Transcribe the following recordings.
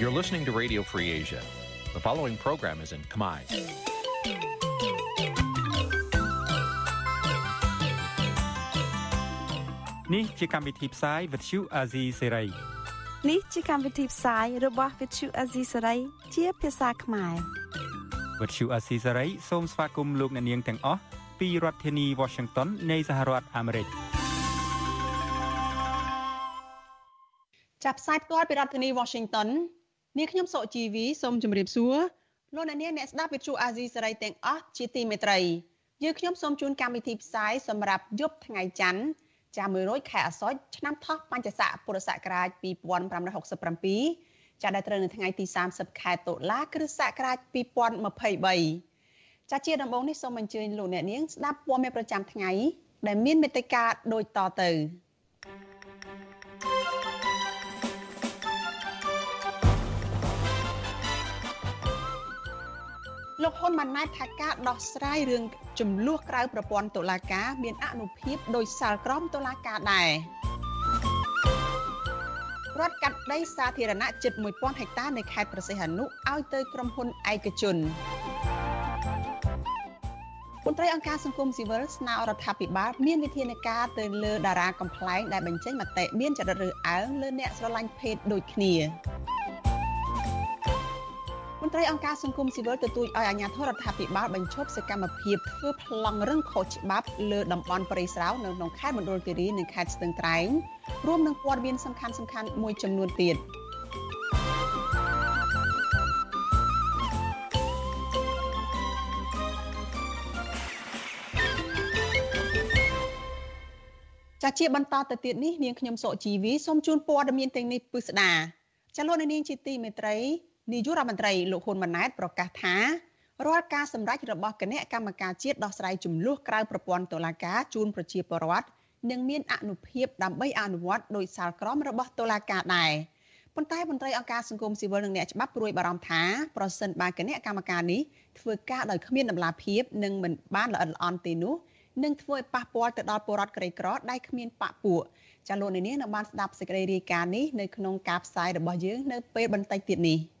You're listening to Radio Free Asia. The following program is in Khmer. នេះជាកម្មវិធីផ្សាយ Vuthu Azizi Serai នេះជាកម្មវិធីផ្សាយរបស់ Vuthu Azizi Serai ជាភាសាខ្មែរ Vuthu Azizi Serai សូមស្វាគមន៍លោកអ្នកនាងទាំងអស់ពីរដ្ឋធានី Washington នៃសហរដ្ឋអាមេរិកចាប់ផ្សាយផ្ទាល់ពីរដ្ឋធានី Washington នាងខ្ញុំសុកជីវីសូមជម្រាបសួរលោកអ្នកនាងអ្នកស្ដាប់វិទ្យុអាស៊ីសេរីទាំងអស់ជាទីមេត្រីយើងខ្ញុំសូមជូនកម្មវិធីផ្សាយសម្រាប់យប់ថ្ងៃច័ន្ទចា100ខែអាសត់ឆ្នាំថោះបញ្ញស័កពុរសករាជ2567ចាដែលត្រូវនៅថ្ងៃទី30ខែតុលាគ្រិស្តសករាជ2023ចាជាដំបូងនេះសូមអញ្ជើញលោកអ្នកនាងស្ដាប់ព័ត៌មានប្រចាំថ្ងៃដែលមានមេត្តាដូចតទៅ លោកហ៊ុនម៉ាណែតថាការដោះស្រាយរឿងចំនួនក្រៅប្រព័ន្ធតុលាការមានអនុភាពដោយសាលក្រមតុលាការដែររដ្ឋកាត់ដីសាធារណៈជិត1000ហិកតានៅខេត្តប្រសិទ្ធអនុឲ្យទៅក្រុមហ៊ុនឯកជនមន្ត្រីអង្គការសង្គមស៊ីវិលស្នើរដ្ឋាភិបាលមានវិធានការទៅលើតារាកំ pl ែងដែលបញ្ចេញមតិមានចរិតរើសអើងលើអ្នកស្រឡាញ់ភេទដូចគ្នាម ន្ត្រីអង្គការសង្គមស៊ីវិលទទូចឲ្យអាជ្ញាធររដ្ឋាភិបាលបញ្ឈប់សកម្មភាពធ្វើប្លង់រឹងខុសច្បាប់លើតំបន់ព្រៃស្រោនៅក្នុងខេត្តមណ្ឌលគិរីនិងខេត្តស្ទឹងត្រែងរួមនឹងព័ត៌មានសំខាន់សំខាន់មួយចំនួនទៀតចាជាបន្តទៅទៀតនេះនាងខ្ញុំសុកជីវីសូមជូនព័ត៌មានទាំងនេះពិស្ដាចាលោកនាងជាទីមេត្រី នាយករដ្ឋមន្ត្រីលោកហ៊ុនម៉ាណែតប្រកាសថារាល់ការសម្រេចរបស់គណៈកម្មការជាតិដោះស្រាយចំនួនក្រៅប្រព័ន្ធតុលាការជូនប្រជាពលរដ្ឋនឹងមានអនុភាពដើម្បីអនុវត្តដោយសាលក្រមរបស់តុលាការដែរប៉ុន្តែមន្ត្រីអង្គការសង្គមស៊ីវិលនិងអ្នកច្បាប់ព្រួយបារម្ភថាប្រសិនបើគណៈកម្មការនេះធ្វើការដោយគ្មានដំណាភាពនិងមិនបានល្អិតល្អន់ទេនោះនឹងធ្វើឲ្យប៉ះពាល់ទៅដល់ពលរដ្ឋក្រីក្រដែលគ្មានបាក់ពួកចាលោកនាងនៅបានស្ដាប់សេចក្តីរាយការណ៍នេះនៅក្នុងការផ្សាយរបស់យើងនៅពេលបន្តិចទៀតនេះ។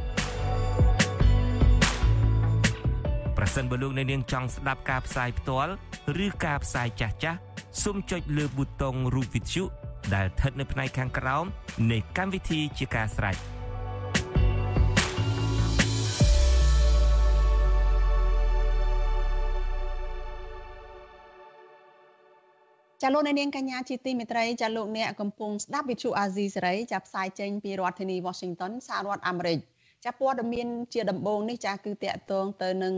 ប្រសិនបើលោកអ្នកនាងចង់ស្ដាប់ការផ្សាយផ្ទាល់ឬការផ្សាយចាស់ចាស់សូមចុចលើប៊ូតុងរូបវិទ្យុដែលស្ថិតនៅផ្នែកខាងក្រោមនៃកម្មវិធីជាការស្ដាយចាលោកអ្នកនាងកញ្ញាជាទីមេត្រីចាលោកអ្នកកំពុងស្ដាប់វិទ្យុអាស៊ីសេរីចាផ្សាយចេញពីរដ្ឋធានី Washington សហរដ្ឋអាមេរិក ចាព័ត៌មានជាដំបូងនេះចាគឺតកតងទៅនឹង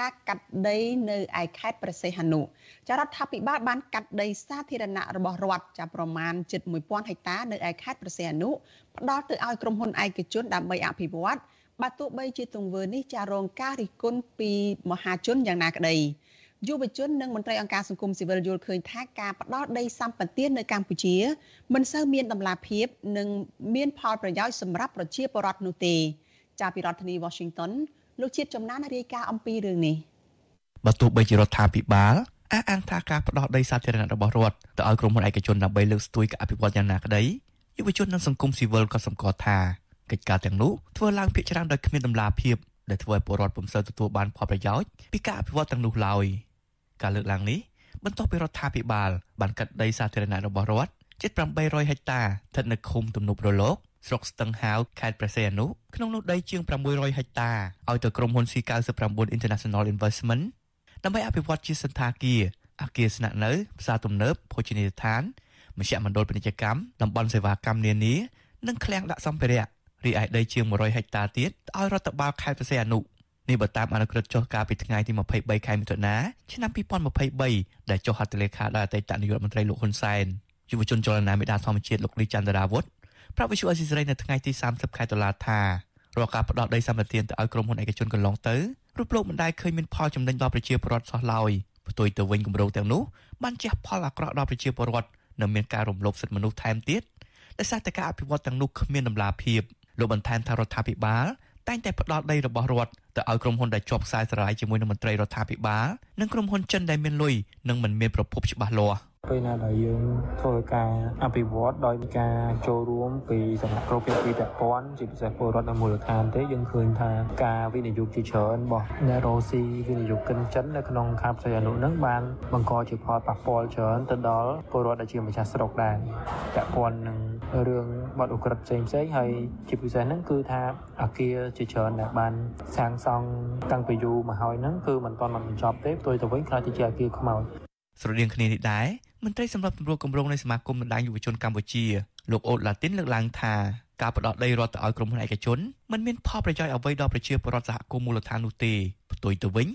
ការកាត់ដីនៅឯខេត្តប្រសេះហនុចារដ្ឋាភិបាលបានកាត់ដីសាធារណៈរបស់រដ្ឋចាប្រមាណជិត1000ហិកតានៅឯខេត្តប្រសេះហនុផ្ដល់ទៅឲ្យក្រុមហ៊ុនឯកជនដើម្បីអភិវឌ្ឍបើទោះបីជាទង្វើនេះចារងការរិះគន់ពីមហាជនយ៉ាងណាក្តី យុវជននិងមន្ត្រីអង្គការសង្គមស៊ីវិលយល់ឃើញថាការផ្ដល់ដីសម្បត្តិនៅកម្ពុជា មិនសូវមានដំណាភាពនិងមានផលប្រយោជន៍សម្រាប់ប្រជាពលរដ្ឋនោះទេចាប់ពីរដ្ឋធានី Washington លោកជាតិចំណានរាយការណ៍អំពីរឿងនេះបើទោះបីជារដ្ឋាភិបាលអះអាងថាការផ្ដោតដីសាធារណៈរបស់រដ្ឋទៅឲ្យក្រុមហ៊ុនឯកជនដើម្បីលើកស្ទួយការអភិវឌ្ឍយ៉ាងណាក្តីយុវជននិងសង្គមស៊ីវិលក៏សម្គាល់ថាកិច្ចការទាំងនោះធ្វើឡើងភាគច្រើនដោយគ្មានដំណាភាពដែលធ្វើឲ្យពលរដ្ឋពុំសូវទទួលបានផលប្រយោជន៍ពីការអភិវឌ្ឍទាំងនោះឡើយ ការលើកឡើងនេះបន្ទាប់ពីរដ្ឋាភិបាលបានកាត់ដីសាធារណៈរបស់រដ្ឋជិត800ហិកតាស្ថិតនៅឃុំទំនប់រលកស្រុកស្ទឹងហាវខេត្តព្រះសីហនុក្នុងនោះដីជាង600ហិកតាឲ្យទៅក្រុមហ៊ុន C99 International Investment ដើម្បីអភិវឌ្ឍជាសន្តាគារអគារស្នាក់នៅផ្សារទំនើបភោជនីយដ្ឋានមជ្ឈមណ្ឌលពាណិជ្ជកម្មតំបន់សេវាកម្មនានានិងឃ្លាំងដាក់សម្ភារៈរីឯដីជាង100ហិកតាទៀតឲ្យរដ្ឋបាលខេត្តព្រះសីហនុ នេះបើតាមអនុក្រឹត្យចុះកាលពីថ្ងៃទី23ខែមិថុនាឆ្នាំ2023ដែលចុះហត្ថលេខាដោយអតីតនាយករដ្ឋមន្ត្រីលោកហ៊ុនសែនយុវជនចលនាមេដាធម្មជាតិលោកលីចន្ទរាវុធប្រាប់វិសុអេស៊ីសរ៉ៃនៅថ្ងៃទី30ខែតុលាថារាល់ការផ្ដោតដីសម្បត្តិទៅឲ្យក្រុមហ៊ុនឯកជនកន្លងទៅរូបលោកមិនដែលឃើញមានផលចំណេញដល់ប្រជាពលរដ្ឋសោះឡើយផ្ទុយទៅវិញគម្រោងទាំងនោះបានជះផលអាក្រក់ដល់ប្រជាពលរដ្ឋនិងមានការរំលោភសិទ្ធិមនុស្សថែមទៀតដោយសារតែការអភិវឌ្ឍទាំងនោះគ្មានដំណាភាពលោកបន្ថែមថារដ្ឋាភិបាល តែងតែផ្ដល់ដីរបស់រដ្ឋទៅឲ្យក្រុមហ៊ុនដែលជាប់ខ្សែស្រឡាយជាមួយនឹងមន្ត្រីរដ្ឋាភិបាលនិងក្រុមហ៊ុនចិនដែលមានលុយនិងមិនមានប្រភពច្បាស់លាស់ ពេលណាដែលយើងធ្វើការអភិវឌ្ឍដោយការចូលរួមពីសំណាក់គ្រប់ភាគីពាក់ព័ន្ធជាពិសេសពលរដ្ឋនៅមូលដ្ឋានទេយើងឃើញថាការវិនិយោគជាច្រើនរបស់អ្នករ៉ូស៊ីវិនិយោគិនចិននៅក្នុងខេត្តផ្សេងអនុនឹងបានបង្កជាផលប៉ះពាល់ច្រើនទៅដល់ពលរដ្ឋដែលជាម្ចាស់ស្រុកដែរពាក់ព័ន្ធនឹងរឿងបាត់អ ுக ្រិតផ្សេងផ្សេងហើយជាពិសេសហ្នឹងគឺថាអាគារជាច្រើនដែលបានសាងសង់តាំងពីយូរមកហើយហ្នឹងគឺមិនទាន់បានបញ្ចប់ទេផ្ទុយទៅវិញខ្លះទៅជាអាគារខ្មោចស្រដៀងគ្នានេះដែរ មន្ត្រីសម្រាប់ទម្រង់គម្រោងនៃសមាគមបណ្ដាញយុវជនកម្ពុជាលោកអូតឡាទីនលើកឡើងថាការផ្ដោតដីរដ្ឋទៅឲ្យក្រុមហ៊ុនឯកជនមិនមានផលប្រយោជន៍អ្វីដល់ប្រជាពលរដ្ឋសហគមន៍មូលដ្ឋាននោះទេផ្ទុយទៅវិញ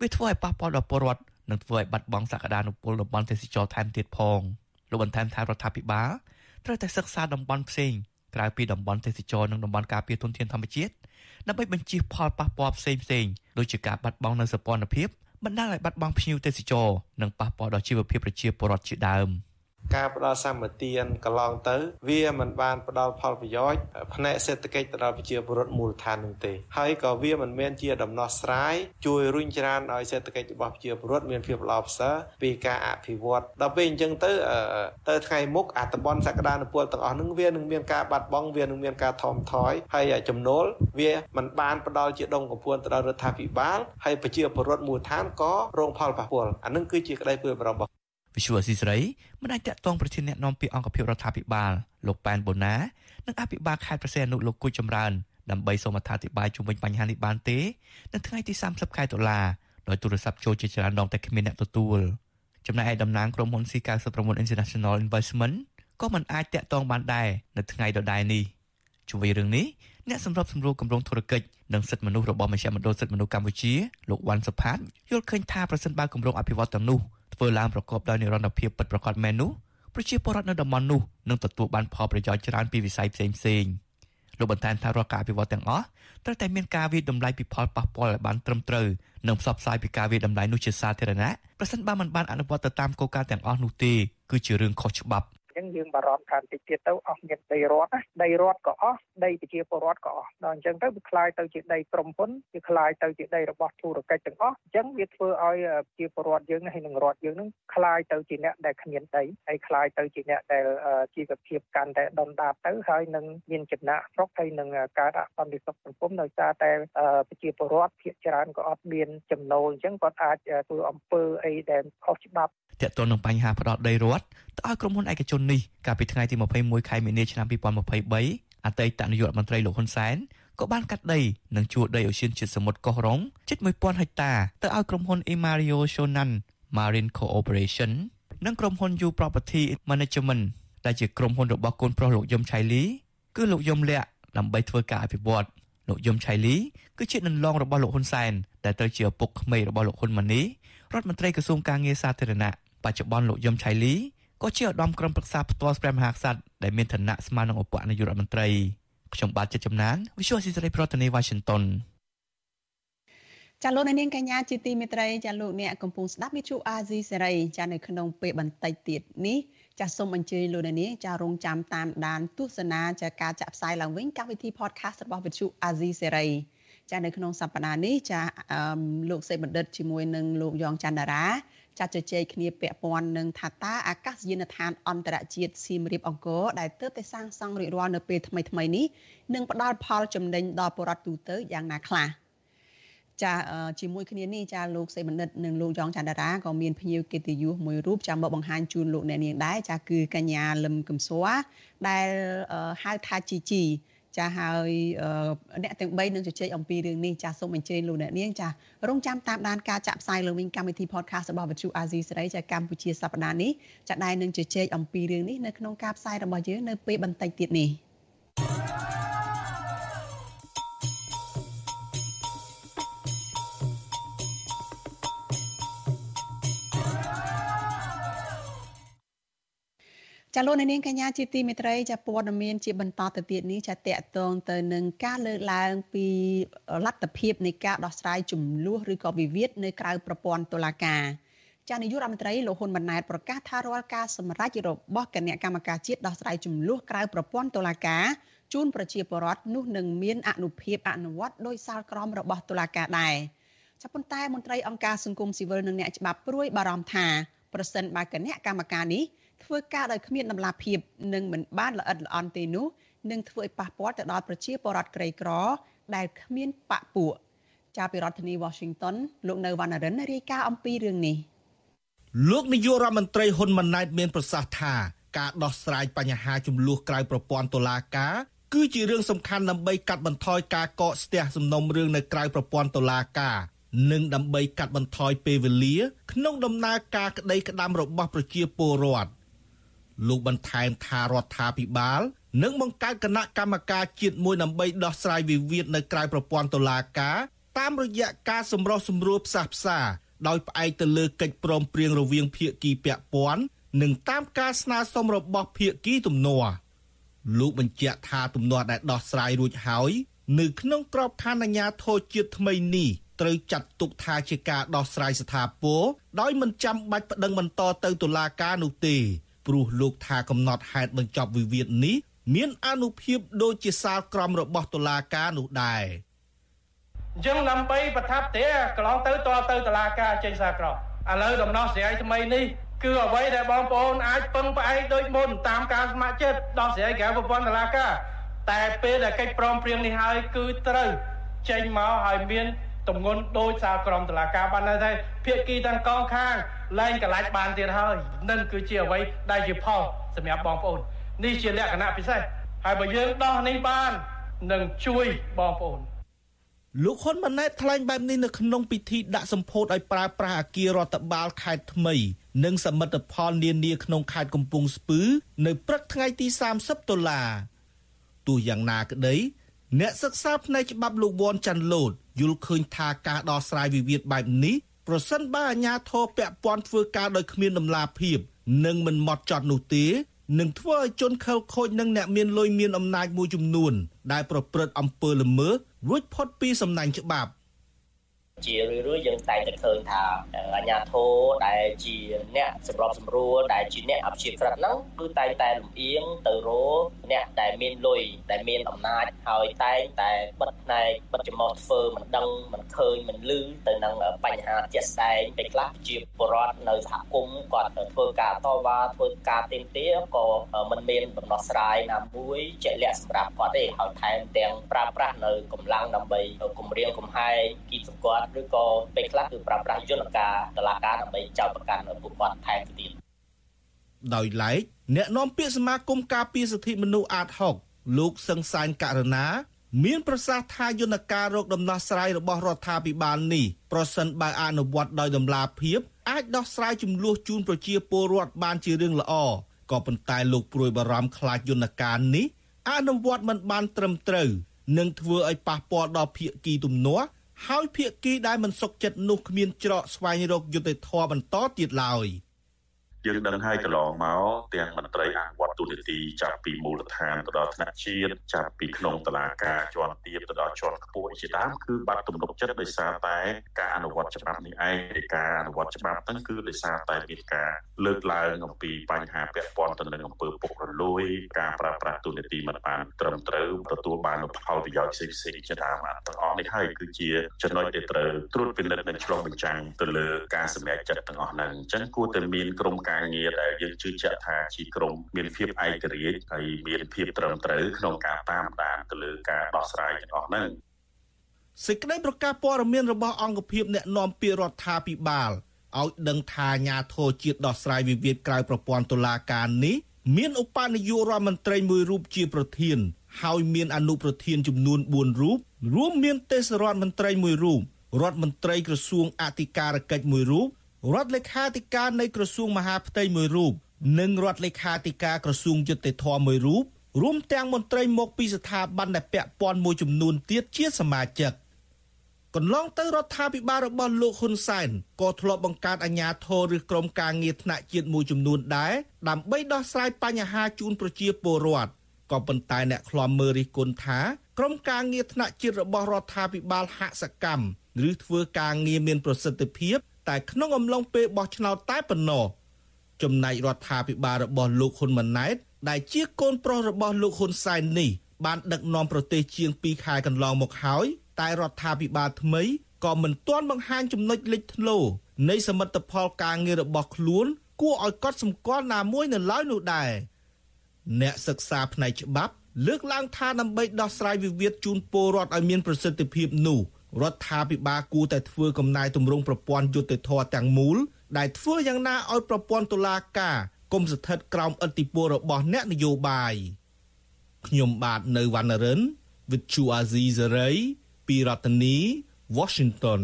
វាធ្វើឲ្យប៉ះពាល់ដល់ពលរដ្ឋនិងធ្វើឲ្យបាត់បង់សក្តានុពលតំបន់ទេសចរថែមទៀតផងលោកបន្ថែមថារដ្ឋាភិបាលត្រូវតែសិក្សាតំបន់ផ្សេងក្រៅពីតំបន់ទេសចរនិងតំបន់ការពារធនធានធម្មជាតិដើម្បីបញ្ជៀសផលប៉ះពាល់ផ្សេងផ្សេងដូចជាការបាត់បង់នូវសោភ័ណភាព បណ្ដាលឲ្យបាត់បង់ភ្ញៀវទេសចរនិងប៉ះពាល់ដល់ជីវភាពប្រជាពលរដ្ឋជាដើម។ ការផ្ដល់សម្បទានកន្លងទៅ វាមិនបានផ្ដល់ផលប្រយោជន៍ផ្នែកសេដ្ឋកិច្ចទៅដល់ប្រជាពលរដ្ឋមូលដ្ឋាននោះទេហើយក៏វាមិនមែនជាដំណោះស្រាយជួយរុញច្រានឲ្យសេដ្ឋកិច្ចរបស់ប្រជាពលរដ្ឋមានភាពល្អប្រសើរពីការអភិវឌ្ឍដល់ពេលអញ្ចឹងទៅទៅថ្ងៃមុខអាតំបន់សក្តានុពលទាំងអស់នឹងវានឹងមានការបាត់បង់វានឹងមានការថមថយហើយចំណូលវាមិនបានផ្ដល់ជាដងកំពួនទៅដល់រដ្ឋាភិបាលហើយប្រជាពលរដ្ឋមូលដ្ឋានក៏រងផលប៉ះពាល់អានឹងគឺជាក្តីព្រួយបារម្ភរបស់ វិសុវអសីស្រីមិនអាចតាក់ទងប្រធានអ្នកនាំពាក្យអង្គភាពរដ្ឋាភិបាលលោកប៉ែនបូណានិងអភិបាលខេត្តប្រសេអនុលោកគូចចម្រើនដើម្បីសូមអធិប្បាយជុំវិញបញ្ហានេះបានទេនៅថ្ងៃទី30ខែតុលាដោយទូរស័ព្ទចូលជាច្រើនដងតែគ្មានអ្នកទទួលចំណែកឯតំណាងក្រុមហ៊ុន C99 International Investment ក៏មិនអាចតាក់ទងបានដែរនៅថ្ងៃដដែលនេះជួយរឿងនេះអ្នកសម្របសម្រួលគម្រោងធុរកិច្ចនិងសិទ្ធិមនុស្សរបស់មជ្ឈមណ្ឌលសិទ្ធិមនុស្សកម្ពុជាលោកវ៉ាន់សុផាតយល់ឃើញថាប្រសិនបើគម្រោងអភិវឌ្ឍទាំងនោះ ធ្វើឡើងប្រកបដោយនិរន្តរភាពពិតប្រាកដមែននោះប្រជាពលរដ្ឋនៅតំបន់នោះនឹងទទួលបានផលប្រយោជន៍ច្រើនពីវិស័យផ្សេងផ្សេងលោកបន្ថែមថារាល់ការអភិវឌ្ឍទាំងអស់ត្រូវតែមានការវិតម្លៃពីផលប៉ះពាល់ឲ្យបានត្រឹមត្រូវនិងផ្សព្វផ្សាយពីការវិតម្លៃនោះជាសាធារណៈប្រសិនបើមិនបានអនុវត្តទៅតាមគោលការណ៍ទាំងអស់នោះទេគឺជារឿងខុសច្បាប់ ចឹងយើងបារម្ភថាតិចទៀតទៅអស់មានដីរដ្ឋណាដីរដ្ឋក៏អស់ដីប្រជាពលរដ្ឋក៏អស់ដល់អញ្ចឹងទៅវាคล้ายទៅជាដីក្រុមហ៊ុនវាคล้ายទៅជាដីរបស់ធុរកិច្ចទាំងអស់អញ្ចឹងវាធ្វើឲ្យប្រជាពលរដ្ឋយើងហើយនឹងរដ្ឋយើងនឹងคล้ายទៅជាអ្នកដែលគ្មានដីហើយคล้ายទៅជាអ្នកដែលជីវភាពកាន់តែដុនដាបទៅហើយនឹងមានចំណាក់ស្រុកហើយនឹងការដាក់សន្តិសុខសង្គមដោយសារតែប្រជាពលរដ្ឋភាគច្រើនក៏អត់មានចំណូលអញ្ចឹងគាត់អាចធ្វើអំពើអីដែលខុសច្បាប់ទាក់ទងនឹងបញ្ហាផ្ដោតដីរដ្ឋទៅឲ្យក្រុមហ៊ុនឯកជន នេះកាលពីថ្ងៃទី21ខែមីនាឆ្នាំ2023អតីតនាយករដ្ឋមន្ត្រីលោកហ៊ុនសែនក៏បានកាត់ដីនិងជួលដីអូសៀនជាតិសមុទ្រកោះរ៉ុងជិត1000ហិកតាទៅឲ្យក្រុមហ៊ុន Imario Shonan Marine Corporation និងក្រុមហ៊ុន U Property Management ដែលជាក្រុមហ៊ុនរបស់កូនប្រុសលោកយមឆៃលីគឺលោកយមលក្ខដើម្បីធ្វើការអភិវឌ្ឍលោកយមឆៃលីគឺជាដន្លងរបស់លោកហ៊ុនសែនដែលត្រូវជាឪពុកក្មេករបស់លោកហ៊ុនម៉ាណីរដ្ឋមន្ត្រីក្រសួងការងារសាធារណៈបច្ចុប្បន្នលោកយមឆៃលី ក៏ជាឧត្តមក្រុមប្រឹក្សាផ្ទាល់ព្រះមហាក្សត្រដែលមានឋានៈស្មើនឹងឧបនាយករដ្ឋមន្ត្រីខ្ញុំបាទចិត្តចំណាន Visual Assisray ប្រធានាទី Washington ចាលោកនាងកញ្ញាជាទីមេត្រីចាលោកអ្នកកំពុងស្ដាប់វិទ្យុអាស៊ីសេរីចានៅក្នុងពេលបន្តិចទៀតនេះចាសូមអញ្ជើញលោកនាងចារងចាំតាមដានទស្សនាចាការចាក់ផ្សាយឡើងវិញកម្មវិធី podcast របស់វិទ្យុអាស៊ីសេរីចានៅក្នុងសប្តាហ៍នេះចាលោកសេបណ្ឌិតជាមួយនឹងលោកយ៉ងច័ន្ទរា ចាត់ជជែកគ្នាពាក់ព័ន្ធនឹងថាតើអាកាសយានដ្ឋានអន្តរជាតិសៀមរាបអង្គរដែលទើបតែសាងសង់រួចរាល់នៅពេលថ្មីថ្មីនេះនឹងផ្ដល់ផលចំណេញដល់ប្រជាពលរដ្ឋទូទៅយ៉ាងណាខ្លះចាជាមួយគ្នានេះចាលោកសេបណ្ឌិតនិងលោកយ៉ងច័ន្ទរាក៏មានភ្ញៀវកិត្តិយសមួយរូបចាំមកបង្ហាញជូនលោកអ្នកនាងដែរចាគឺកញ្ញាលឹមកំសួរដែលហៅថាជីជី ចាហើយអ្នកទាំង3នឹងជជែកអំពីរឿងនេះចាសូមអញ្ជើញលោកអ្នកនាងចារងចាំតាមដានការចាក់ផ្សាយលើវិញកម្មវិធី podcast របស់វិទ្យុអាស៊ីសេរីចាកម្ពុជាសប្តាហ៍នេះចាដែលនឹងជជែកអំពីរឿងនេះនៅក្នុងការផ្សាយរបស់យើងនៅពេលបន្តិចទៀតនេះ ចាលោកនាងកញ្ញាជាទីមេត្រីចាព័ត៌មានជាបន្តទៅទៀតនេះចាតកតងទៅនឹងការលើកឡើងពីលទ្ធភាពនៃការដោះស្រាយចំនួនឬក៏វិវាទនៅក្រៅប្រព័ន្ធតុលាការចានាយករដ្ឋមន្ត្រីលោកហ៊ុនម៉ាណែតប្រកាសថារាល់ការសម្រេចរបស់គណៈកម្មការជាតិដោះស្រាយចំនួនក្រៅប្រព័ន្ធតុលាការជូនប្រជាពលរដ្ឋនោះនឹងមានអនុភាពអនុវត្តដោយសាលក្រមរបស់តុលាការដែរចាប៉ុន្តែមន្ត្រីអង្គការសង្គមស៊ីវិលនិងអ្នកច្បាប់ព្រួយបារម្ភថាប្រសិនបើគណៈកម្មការនេះ ធ្វើការដោយគ្មានដំណាភាពនិងមិនបានល្អិតល្អន់ទេនោះនឹងធ្វើឲ្យប៉ះពាល់ទៅដល់ប្រជាពលរដ្ឋក្រីក្រ ដែលគ្មានបពពួកចាប់ពីរដ្ឋធានី Washington លោកនៅវណ្ណរិនរាយការណ៍អំពីរឿងនេះលោកនាយករដ្ឋមន្ត្រីហ៊ុនម៉ាណែតមានប្រសាសន៍ថាការដោះស្រាយបញ្ហាចំនួនក្រៅប្រព័ន្ធតុលាការគឺជារឿងសំខាន់ដើម្បីកាត់បន្ថយការកកស្ទះសំណុំរឿងនៅក្រៅប្រព័ន្ធតុលាការនិងដើម្បីកាត់បន្ថយពេលវេលា ក្នុងដំណើរការក្តីក្តាំរបស់ប្រជាពលរដ្ឋ លោកបន្ថែមថារដ្ឋាភិបាលនឹងបង្កើតគណៈកម្មការជាតិមួយដើម្បីដោះស្រាយវិវាទនៅក្រៅប្រព័ន្ធតុលាការតាមរយៈការសម្រុះសម្រួលផ្សះផ្សាដោយផ្អែកទៅលើកិច្ចព្រមព្រៀងរវាងភាគីពាក់ព័ន្ធនិងតាមការស្នើសុំរបស់ភាគីទំនាស់លោកបញ្ជាក់ថាទំនាស់ដែលដោះស្រាយរួចហើយនៅក្នុងក្របខ័ណ្ឌអាជ្ញាធរជាតិថ្មីនេះត្រូវចាត់ទុកថាជាការដោះស្រាយស្ថាពរដោយមិនចាំបាច់ប្តឹងបន្តទៅតុលាការនោះទេ ព្រោះលោកថាកំណត់ហេតុបញ្ចប់វិវាទនេះមានអនុភាពដូចជាសាលក្រមរបស់តុលាការនោះដែរអញ្ចឹងដើម្បីប្រថាប់ទេកន្លងទៅតទៅតុលាការចេញសាលក្រមឥឡូវដំណោះស្រាយថ្មីនេះគឺអ្វីដែលបងប្អូនអាចពឹងផ្អែកដូចមុនតាមការស្ម័គ្រចិត្តដោះស្រាយក្រៅប្រព័ន្ធតុលាការតែពេលដែលកិច្ចព្រមព្រៀងនេះហើយគឺត្រូវចេញមកហើយមានទម្ងន់ដោយសារក្រមតឡាការបានថាភាគីទាំងកងខាង លែងកលាច់បានទៀតហើយនឹងគឺជាអ្វីដែលជាផលសម្រាប់បងប្អូននេះជាលក្ខណៈពិសេសហើយបើយើងដោះនេះបាននឹងជួយបងប្អូនលោកហ៊ុនម៉ាណែតថ្លែងបែបនេះនៅក្នុងពិធីដាក់សម្ពោធឲ្យប្រើប្រាស់អគាររដ្ឋបាលខេត្តថ្មី និងសមិទ្ធផលនានាក្នុងខេត្តកំពង់ស្ពឺ នៅព្រឹកថ្ងៃទី30តុលាទោះយ៉ាងណាក្តីអ្នកសិក្សាផ្នែកច្បាប់លោកវ៉ាន់ចាន់លូតយល់ឃើញថាការដោះស្រាយវិវាទបែបនេះ ប្រសិនបើអាជ្ញាធរពាក់ព័ន្ធធ្វើការដោយគ្មានដំណាភាពនិងមិនម៉ត់ចត់នោះទេនឹងធ្វើឲ្យជនខិលខូចនិងអ្នកមានលុយមានអំណាចមួយចំនួន ដែលប្រព្រឹត្តអំពើល្មើសរួចផុតពីសំណាញ់ច្បាប់ ជារឿយៗយើងតែងតែឃើញថាអាញាធរដែលជាអ្នកសម្របសម្រួលដែលជាអ្នកអព្យាក្រឹតហ្នឹងគឺតែងតែលំអៀងទៅរកអ្នកដែលមានលុយដែលមានអំណាចហើយតែងតែបិទផ្នែកបិទចំហធ្វើមិនដឹងមិនឃើញមិនឮទៅនឹងបញ្ហាជាក់ស្ដែងពេលខ្លះជាបរដ្ឋនៅសហគមន៍គាត់ធ្វើការតវ៉ាធ្វើការទៀមទាក៏មិនមានដំណោះស្រាយណាមួយជាក់លាក់សម្រាប់គាត់ទេហើយថែមទាំងប្រើប្រាស់នៅកម្លាំងដើម្បីគម្រាមកំហែងគីបសង្កត់ឬក៏ពេលខ្លះគឺប្រើប្រាស់យន្តការតឡាការដើម្បីចោទប្រកាន់ពួកគាត់ថែមទៀតដោយឡែកអ្នកនាំពាក្យសមាគមការពារសិទ្ធិមនុស្សអាត6លោកសឹងសានករណាមានប្រសាសន៍ថាយន្តការរកដំណោះស្រាយរបស់រដ្ឋាភិបាលនេះប្រសិនបើអនុវត្តដោយតម្លាភាពអាចដោះស្រាយចំនួនជូនប្រជាពលរដ្ឋបានជារឿងល្អក៏ប៉ុន្តែលោកព្រួយបារម្ភខ្លាចយន្តការនេះអនុវត្តមិនបានត្រឹមត្រូវនឹងធ្វើឲ្យប៉ះពាល់ដល់ភាគីទំនាស់ ហើយភាគីដែលមិនសុខចិត្តនោះគ្មានច្រកស្វែងរកយុត្តិធម៌បន្តទៀតឡើយ។ យើងដឹងហើយកន្លងមកទាំងមន្ត្រីអនុវត្តទូនីតិចាប់ពីមូលដ្ឋានទៅដល់ថ្នាក់ជាតិចាប់ពីក្នុងតុលាការជាន់ទាបទៅដល់ជាន់ខ្ពស់ជាដើមគឺបាត់ទំនុកចិត្តដោយសារតែការអនុវត្តច្បាប់នេះឯងនៃការអនុវត្តច្បាប់ហ្នឹងគឺដោយសារតែមានការលើកឡើងអំពីបញ្ហាពាក់ព័ន្ធទៅនឹងអំពើពុករលួយការប្រើប្រាស់ទូនីតិមិនបានត្រឹមត្រូវទទួលបានផលប្រយោជន៍ផ្សេងៗជាដើមទាំងអស់នេះហើយគឺជាចំណុចដែលត្រូវត្រួតពិនិត្យនិងឆ្លុះបញ្ចាំងទៅលើការសម្រេចចិត្តទាំងអស់ហ្នឹងអញ្ចឹងគួរតែមានក្រុមការងារដែលយើងជឿជាក់ថាជាក្រុមមានភាពឯករាជ្យហើយមានភាពត្រឹមត្រូវក្នុងការតាមដានទៅលើការដោះស្រាយទាំងអស់ហ្នឹងសេចក្តីប្រកាសព័ត៌មានរបស់អង្គភាពអ្នកណែនាំពាក្យរដ្ឋាភិបាលឲ្យដឹងថាអាញាធរជាតិដោះស្រាយវិវាទក្រៅប្រព័ន្ធតុលាការនេះមានឧបនាយករដ្ឋមន្ត្រីមួយរូបជាប្រធាន ហើយមានអនុប្រធានចំនួន4រូបរួមមានទេសរដ្ឋមន្ត្រីមួយរូបរដ្ឋមន្ត្រីក្រសួងអធិការកិច្ចមួយរូប រដ្ឋលេខាធិការនៃក្រសួងមហាផ្ទៃមួយរូបនិងរដ្ឋលេខាធិការក្រសួងយុតិធម៌មួយរូបរួមទាំងមន្ត្រីមកពីស្ថាប័នដែលពាក់ព័ន្ធមួយចំនួនទៀតជាសមាជិកកន្លងទៅរដ្ឋាភិបាលរបស់លោកហ៊ុនសែនក៏ធ្លាប់បង្កើតអាជ្ញាធរឬក្រុមការងារថ្នាក់ជាតិមួយចំនួនដែរដើម្បីដោះស្រាយបញ្ហាជូនប្រជាពលរដ្ឋក៏ប៉ុន្តែអ្នកខ្លាំមើលរិះគន់ថាក្រុមការងារថ្នាក់ជាតិរបស់រដ្ឋាភិបាលហាក់សកម្មឬធ្វើការងារមានប្រសិទ្ធភាព តែក្នុងអំឡុងពេលបោះឆ្នោតតែប៉ុណ្ណោះចំណែករដ្ឋាភិបាលរបស់លោកហ៊ុនម៉ាណែត ដែលជាកូនប្រុសរបស់លោកហ៊ុនសែននេះបានដឹកនាំប្រទេសជាង2ខែកន្លងមកហើយតែរដ្ឋាភិបាលថ្មីក៏មិនទាន់បង្ហាញចំណុចលេចធ្លោនៃសមិទ្ធផលការងាររបស់ខ្លួន គួរឲ្យកត់សម្គាល់ណាមួយនៅឡើយនោះដែរអ្នកសិក្សាផ្នែកច្បាប់ លើកឡើងថាដើម្បីដោះស្រាយវិវាទជូនពលរដ្ឋឲ្យមានប្រសិទ្ធភាពនោះ រដ្ឋាភិបាលគួរតែធ្វើកំណែទម្រង់ប្រព័ន្ធយុត្តិធម៌ទាំងមូលដែលធ្វើយ៉ាងណាឲ្យប្រព័ន្ធតុលាការគុំស្ថិតក្រោមឥទ្ធិពលរបស់អ្នកនយោបាយខ្ញុំបាទនៅវណ្ណរិន With Chu Azizi Saray ពីរដ្ឋធានី Washington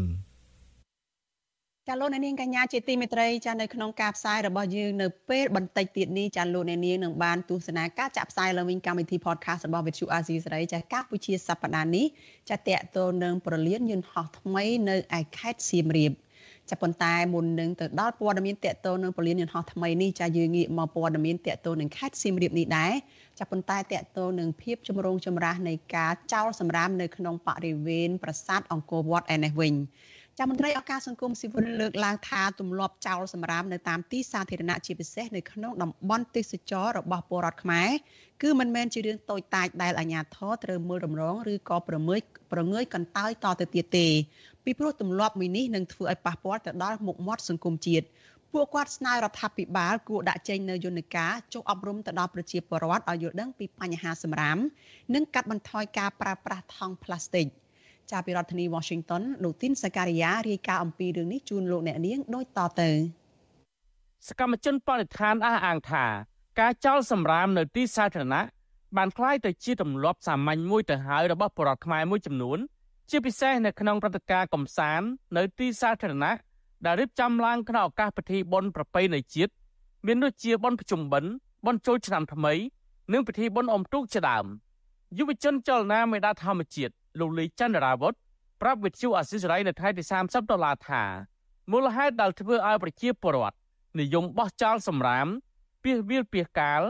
ចាលោកអ្នកនាងកញ្ញាជាទីមេត្រីចានៅក្នុងការផ្សាយរបស់យើងនៅពេលបន្តិចទៀតនេះចាលោកអ្នកនាងនឹងបានទស្សនាការចាក់ផ្សាយឡើងវិញកម្មវិធី podcast របស់ Vithu Azizi សេរីចាកម្ពុជាសប្តាហ៍នេះចាតកតទៅនឹងប្រលានយន្តហោះថ្មីនៅឯខេត្តសៀមរាបចាប៉ុន្តែមុននឹងទៅដល់ព័ត៌មានតកតទៅនឹងពលានយន្តហោះថ្មីនេះចាយើងងាកមកព័ត៌មានតកតទៅនឹងខេត្តសៀមរាបនេះដែរចាប៉ុន្តែតកតទៅនឹងភាពចម្រូងចម្រាសនៃការចោលសម្រាមនៅក្នុងបរិវេណប្រាសាទអង្គរវត្តឯនេះវិញ ចាំមន្ត្រីអង្គការសង្គមស៊ីវិលលើកឡើងថាទម្លាប់ចោលសម្រាមនៅតាមទីសាធារណៈជាពិសេសនៅក្នុងតំបន់ទេសចររបស់ពលរដ្ឋខ្មែរគឺមិនមែនជារឿងតូចតាចដែលអាជ្ញាធរត្រូវមើលរំលងឬក៏ប្រមើលប្រងើយកន្តើយតទៅទៀតទេពីព្រោះទម្លាប់មួយនេះនឹងធ្វើឲ្យប៉ះពាល់ទៅដល់មុខមាត់សង្គមជាតិពួកគាត់ស្នើរដ្ឋាភិបាលគួរដាក់ចេញនៅយន្តការចុះអប់រំទៅដល់ប្រជាពលរដ្ឋឲ្យយល់ដឹងពីបញ្ហាសម្រាម និងកាត់បន្ថយការប្រើប្រាស់ថង់ប្លាស្ទិក ចាប់ពីរដ្ឋធានី Washington លោកទីនសការីយ៉ារាយការណ៍អំពីរឿងនេះជូនលោកអ្នកនាងដូចតទៅសកម្មជនបរិស្ថានអះអាងថា ការចោលសម្រាមនៅទីសាធារណៈបានคล้ายទៅជាទម្លាប់សាមញ្ញមួយទៅហើយរបស់ប្រជាពលរដ្ឋខ្មែរមួយចំនួនជាពិសេសនៅក្នុងព្រឹត្តិការណ៍កំសាន្តនៅទីសាធារណៈដែលរៀបចំឡើងក្នុងឱកាសពិធីបុណ្យប្រពៃណីជាតិមានដូចជាបុណ្យប្រជុំបិណ្ឌបុណ្យចូលឆ្នាំថ្មី និងពិធីបុណ្យអុំទូកជាដើមយុវជនចលនាមេដាធម្មជាតិ លោកលីចន្ទរាវុធប្រាប់វិទ្យុអសិរ័យនៅថ្ងៃទី30ដុល្លារថាមូលហេតុដែលធ្វើឲ្យប្រជាពលរដ្ឋនិយមបោះចោលសម្រាមពីវាលពីកាល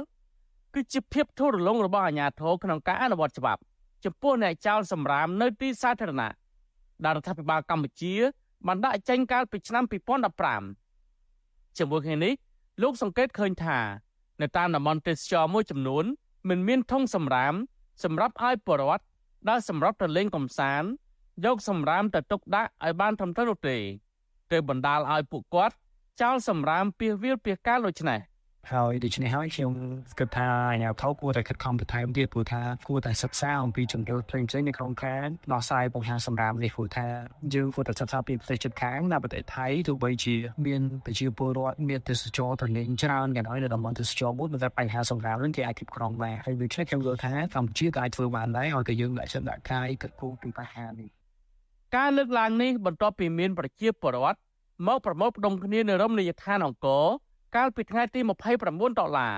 គឺជាភាពធូររលុងរបស់អាជ្ញាធរក្នុងការអនុវត្តច្បាប់ចំពោះអ្នកចោលសម្រាមនៅទីសាធារណៈដែលរដ្ឋាភិបាលកម្ពុជាបានដាក់ចេញកាលពីឆ្នាំ2015ជាមួយគ្នានេះលោកសង្កេតឃើញថានៅតាមតំបន់ទេសចរមួយចំនួនមិនមានធុងសម្រាមសម្រាប់ឲ្យពលរដ្ឋ ដែលសម្រាប់ទៅលេងកំសាន្តយកសម្រាមទៅទុកដាក់ឲ្យបានត្រឹមត្រូវនោះទេទើបបណ្ដាលឲ្យពួកគាត់ចោលសម្រាមពីវាលពីកាលដូចនេះ ហើយដូច្នេះហើយខ្ញុំគិតថាអាញាធរគួរតែខិតខំបន្ថែមទៀតព្រោះថាគួរតែសិក្សាអំពីជំរឿនផ្សេងៗនៅក្នុងការដោះស្រាយបញ្ហាសម្រាមនេះព្រោះថាយើងគួរតែសិក្សាពីប្រទេសជិតខាងនៅប្រទេសថៃទោះបីជាមានប្រជាពលរដ្ឋមានទេសចរទៅលេងច្រើនក៏ដោយនៅតំបន់ទេសចរមួយតែបញ្ហាសម្រាមនឹងគេអាចគ្រប់គ្រងបានហើយដូច្នេះខ្ញុំយល់ថាកម្ពុជាក៏អាចធ្វើបានដែរឲ្យតែយើងដាក់ចិត្តដាក់កាយគិតគូរពីបញ្ហានេះការលើកឡើងនេះបន្ទាប់ពីមានប្រជាពលរដ្ឋមកប្រមូលផ្ដុំគ្នានៅរមណីយដ្ឋានអង្គរ កាលពីថ្ងៃទី29ដុល្លារ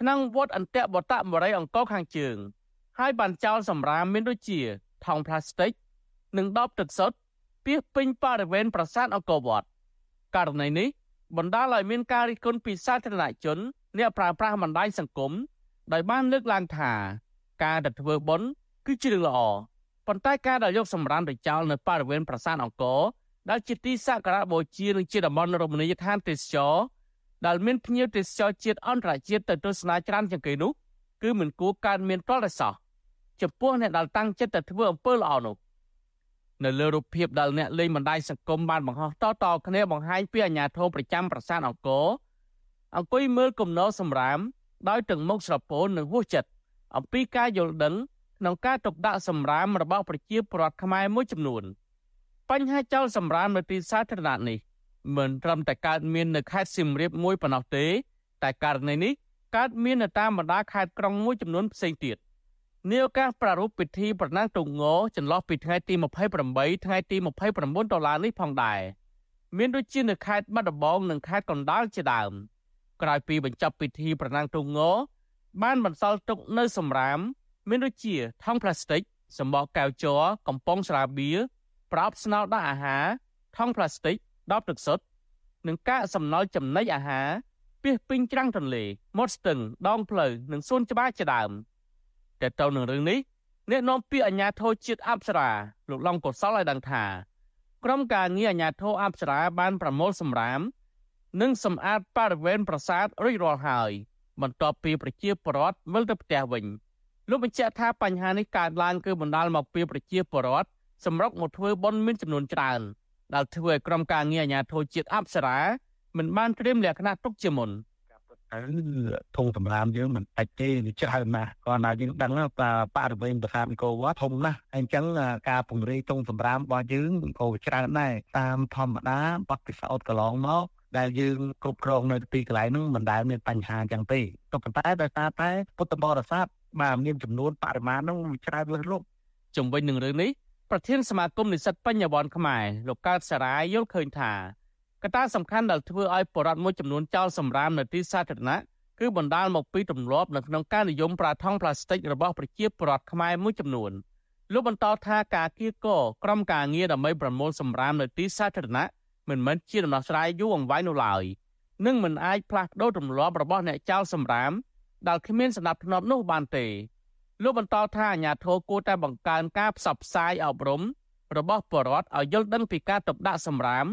ក្នុងវត្តអន្តៈបតមរីអង្គរខាងជើង ហើយបានចោលសម្រាមមានដូចជាថង់ប្លាស្ទិក និងដបទឹកសុទ្ធពាសពេញបរិវេណប្រាសាទអង្គរវត្តករណីនេះបណ្ដាលឲ្យមានការរិះគន់ពីសាធារណជនអ្នកប្រើប្រាស់បណ្ដាញសង្គមដោយបានលើកឡើងថាការទៅធ្វើបុណ្យគឺជារឿងល្អប៉ុន្តែការដែលយកសម្រាមទៅចោលនៅបរិវេណប្រាសាទអង្គរដែលជាទីសក្ការៈបូជានិងជាតំបន់រមណីយដ្ឋានទេសចរ ដែលមានភ្ញៀវទេសចរជាតិអន្តរជាតិទៅទស្សនាច្រើនជាងគេនោះគឺមិនគួរកើតមានតលតែសោះចំពោះអ្នកដែលតាំងចិត្តទៅធ្វើអំពើល្អនោះនៅលើរូបភាពដែលអ្នកលេងបណ្ដាញសង្គមបានបង្ហោះតតគ្នាបង្ហាញពីអាញាធរប្រចាំប្រាសាទអង្គរអង្គុយមើលគំនរសម្រាមដោយទាំងមុខស្រពោននិងហួសចិត្តអំពីការយល់ដឹងក្នុងការទុកដាក់សម្រាមរបស់ប្រជាពលរដ្ឋខ្មែរមួយចំនួន បញ្ហាចោលសម្រាមនៅទីសាធារណៈនេះ មិនត្រឹមតែកើតមាននៅខេត្តសៀមរាបមួយប៉ុណ្ណោះទេ តែករណីនេះកើតមាននៅតាមបណ្ដាខេត្តក្រុងមួយចំនួនផ្សេងទៀតនាឱកាសប្រារព្ធពិធីប្រណាំងទងងចន្លោះពីថ្ងៃទី28ថ្ងៃទី29ដុល្លារនេះផងដែរមានដូចជានៅខេត្តបាត់ដំបងនិងខេត្តកណ្ដាលជាដើមក្រោយពីបញ្ចប់ពិធីប្រណាំងទងងបានបន្សល់ទុកនៅសម្រាម មានដូចជាថង់ប្លាស្ទិកសម្បកកែវជ័រកំប៉ុងស្រាបៀរប្រអប់ស្នោដាក់អាហារថង់ប្លាស្ទិក ដបទឹកសុទ្ធនិងកាកសំណល់ចំណីអាហារពីពេញច្រាំងទន្លេមាត់ស្ទឹងដងផ្លូវនិងសួនច្បារជាដើមតែទៅនឹងរឿងនេះអ្នកនាំពាក្យអាជ្ញាធរជាតិអប្សរាលោកឡុងកុសលឲ្យដឹងថាក្រុមការងារអាជ្ញាធរអប្សរាបានប្រមូលសម្រាម និងសម្អាតបរិវេណប្រាសាទរួចរាល់ហើយ បន្ទាប់ពីប្រជាពលរដ្ឋវិលទៅផ្ទះវិញលោកបញ្ជាក់ថាបញ្ហានេះកើតឡើងគឺបណ្ដាលមកពីប្រជាពលរដ្ឋសម្រុកមកធ្វើបុណ្យមានចំនួនច្រើន ដែលធ្វើឲ្យក្រុមការងារអាជ្ញាធរជាតិអប្សរាមិនបានត្រៀមលក្ខណៈទុកជាមុនទៅធំសម្រាមយើងមិនដាច់ទេវាច្រើនណាស់គាត់ថាយើងដឹងថាបរិវេណប្រាសាទអង្គរវត្តធំណាស់អញ្ចឹងការពង្រីកធំសម្រាមរបស់យើងក៏ច្រើនដែរតាមធម្មតាបទពិសោធន៍កន្លងមកដែលយើងគ្រប់គ្រងនៅទីកន្លែងហ្នឹងមិនដែលមានបញ្ហាអញ្ចឹងទេក៏ប៉ុន្តែដោយសារតែពុទ្ធបរិស័ទបាទមានចំនួនបរិមាណហ្នឹងច្រើនលើសលប់ជំវិញនឹងរឿងនេះ ប្រធានសមាគមនិស្សិតបញ្ញវន្តខ្មែរលោកកើតសារាយយល់ឃើញថាកត្តាសំខាន់ដែលធ្វើឲ្យបរិវត្តមួយចំនួនចោលសម្រាមនៅទីសាធារណៈគឺបណ្ដាលមកពីទម្លាប់នៅក្នុងការនិយមប្រើថង់ប្លាស្ទិករបស់ប្រជាពលរដ្ឋខ្មែរមួយចំនួនលោកបន្តថាការគៀកក្រុមការងារដើម្បីប្រមូលសម្រាមនៅទីសាធារណៈមិនមែនជាដំណោះស្រាយយូរអង្វែងនោះឡើយនិងមិនអាចផ្លាស់ប្ដូរទម្លាប់របស់អ្នកចោលសម្រាមដែលគ្មានសណ្ដាប់ធ្នាប់នោះបានទេ លោកបន្តថាអាជ្ញាធរគួរតែបង្កើនការផ្សព្វផ្សាយអប់រំរបស់ប្រជាពលរដ្ឋឲ្យយល់ដឹងពីការទុកដាក់សម្រាម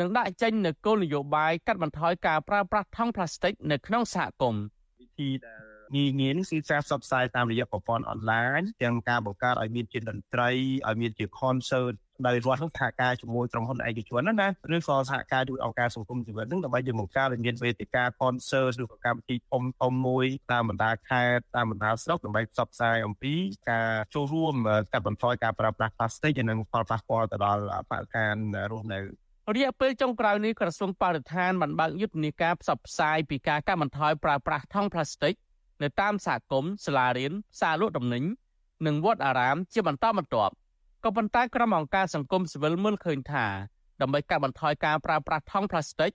និងដាក់ចេញនូវគោលនយោបាយកាត់បន្ថយការប្រើប្រាស់ថង់ប្លាស្ទិកនៅក្នុងសហគមន៍វិធីដែលងាយងាយនេះគឺការផ្សព្វផ្សាយតាមរយៈប្រព័ន្ធអនឡាញទាំងការបង្កើតឲ្យមានជាតន្ត្រីឲ្យមានជា concert ដោយរដ្ឋសហការជាមួយក្រុមហ៊ុនឯកជនណាឬក៏សហការជួយអង្គការសង្គមជីវិតនឹងដើម្បីជាបង្កើតឲ្យមានវេទិកា concert ឬក៏កម្មវិធីធំធំមួយតាមបណ្ដាខេត្តតាមបណ្ដាស្រុកដើម្បីផ្សព្វផ្សាយអំពីការចូលរួមកាត់បន្ថយការប្រើប្រាស់ផ្លាស្ទិកនិងផលប៉ះពាល់ទៅដល់បរិស្ថានរស់នៅរយៈពេលចុងក្រោយនេះក្រសួងបរិស្ថានបានបើកយុទ្ធនាការផ្សព្វផ្សាយពីការកាត់បន្ថយប្រើប្រាស់ថង់ប្លាស្ទិកនៅតាមសហគមន៍សាលារៀនផ្សារលក់ទំនិញនិងវត្តអារាមជាបន្តបន្ទាប់ ក៏ប៉ុន្តែក្រុមអង្គការសង្គមស៊ីវិលមើលឃើញថាដើម្បីកាត់បន្ថយការប្រើប្រាស់ថង់ប្លាស្ទិក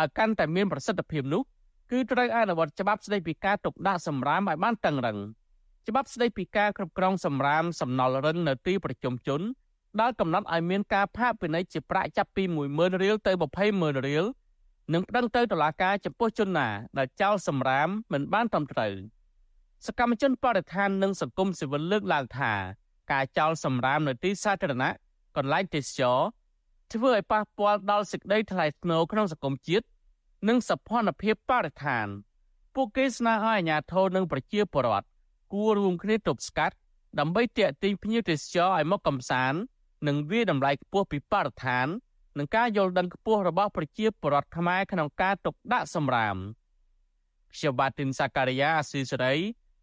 ឲ្យកាន់តែមានប្រសិទ្ធភាពនោះគឺត្រូវអនុវត្តច្បាប់ស្តីពីការទុកដាក់សម្រាមឲ្យបានតឹងរឹងច្បាប់ស្តីពីការគ្រប់គ្រងសម្រាមសំណល់រឹងនៅទីប្រជុំជនដែលកំណត់ឲ្យមានការផាកពិន័យជាប្រាក់ចាប់ពី10000រៀលទៅ200,000រៀលនិងប្តឹងទៅតុលាការចំពោះជនណាដែលចោលសម្រាមមិនបានត្រឹមត្រូវសកម្មជនបរិស្ថាននិងសង្គមស៊ីវិលលើកឡើងថា ការចោលសម្រាមនៅទីសាធារណៈកន្លែងទេសចរធ្វើឲ្យប៉ះពាល់ដល់សេចក្តីថ្លៃថ្នូរក្នុងសង្គមជាតិនិងសភនភាពបរិស្ថាន ពួកគេស្នើឲ្យអាជ្ញាធរនិងប្រជាពលរដ្ឋគួររួមគ្នាទប់ស្កាត់ដើម្បីទាក់ទាញភ្ញៀវទេសចរឲ្យមកកំសាន្តនិងវាតម្លៃខ្ពស់ពីបរិស្ថាននិងការយល់ដឹងខ្ពស់របស់ប្រជាពលរដ្ឋខ្មែរក្នុងការទុកដាក់សម្រាមខ្ញុំបាទទីនសាការីយ៉ាអស៊ីសេរី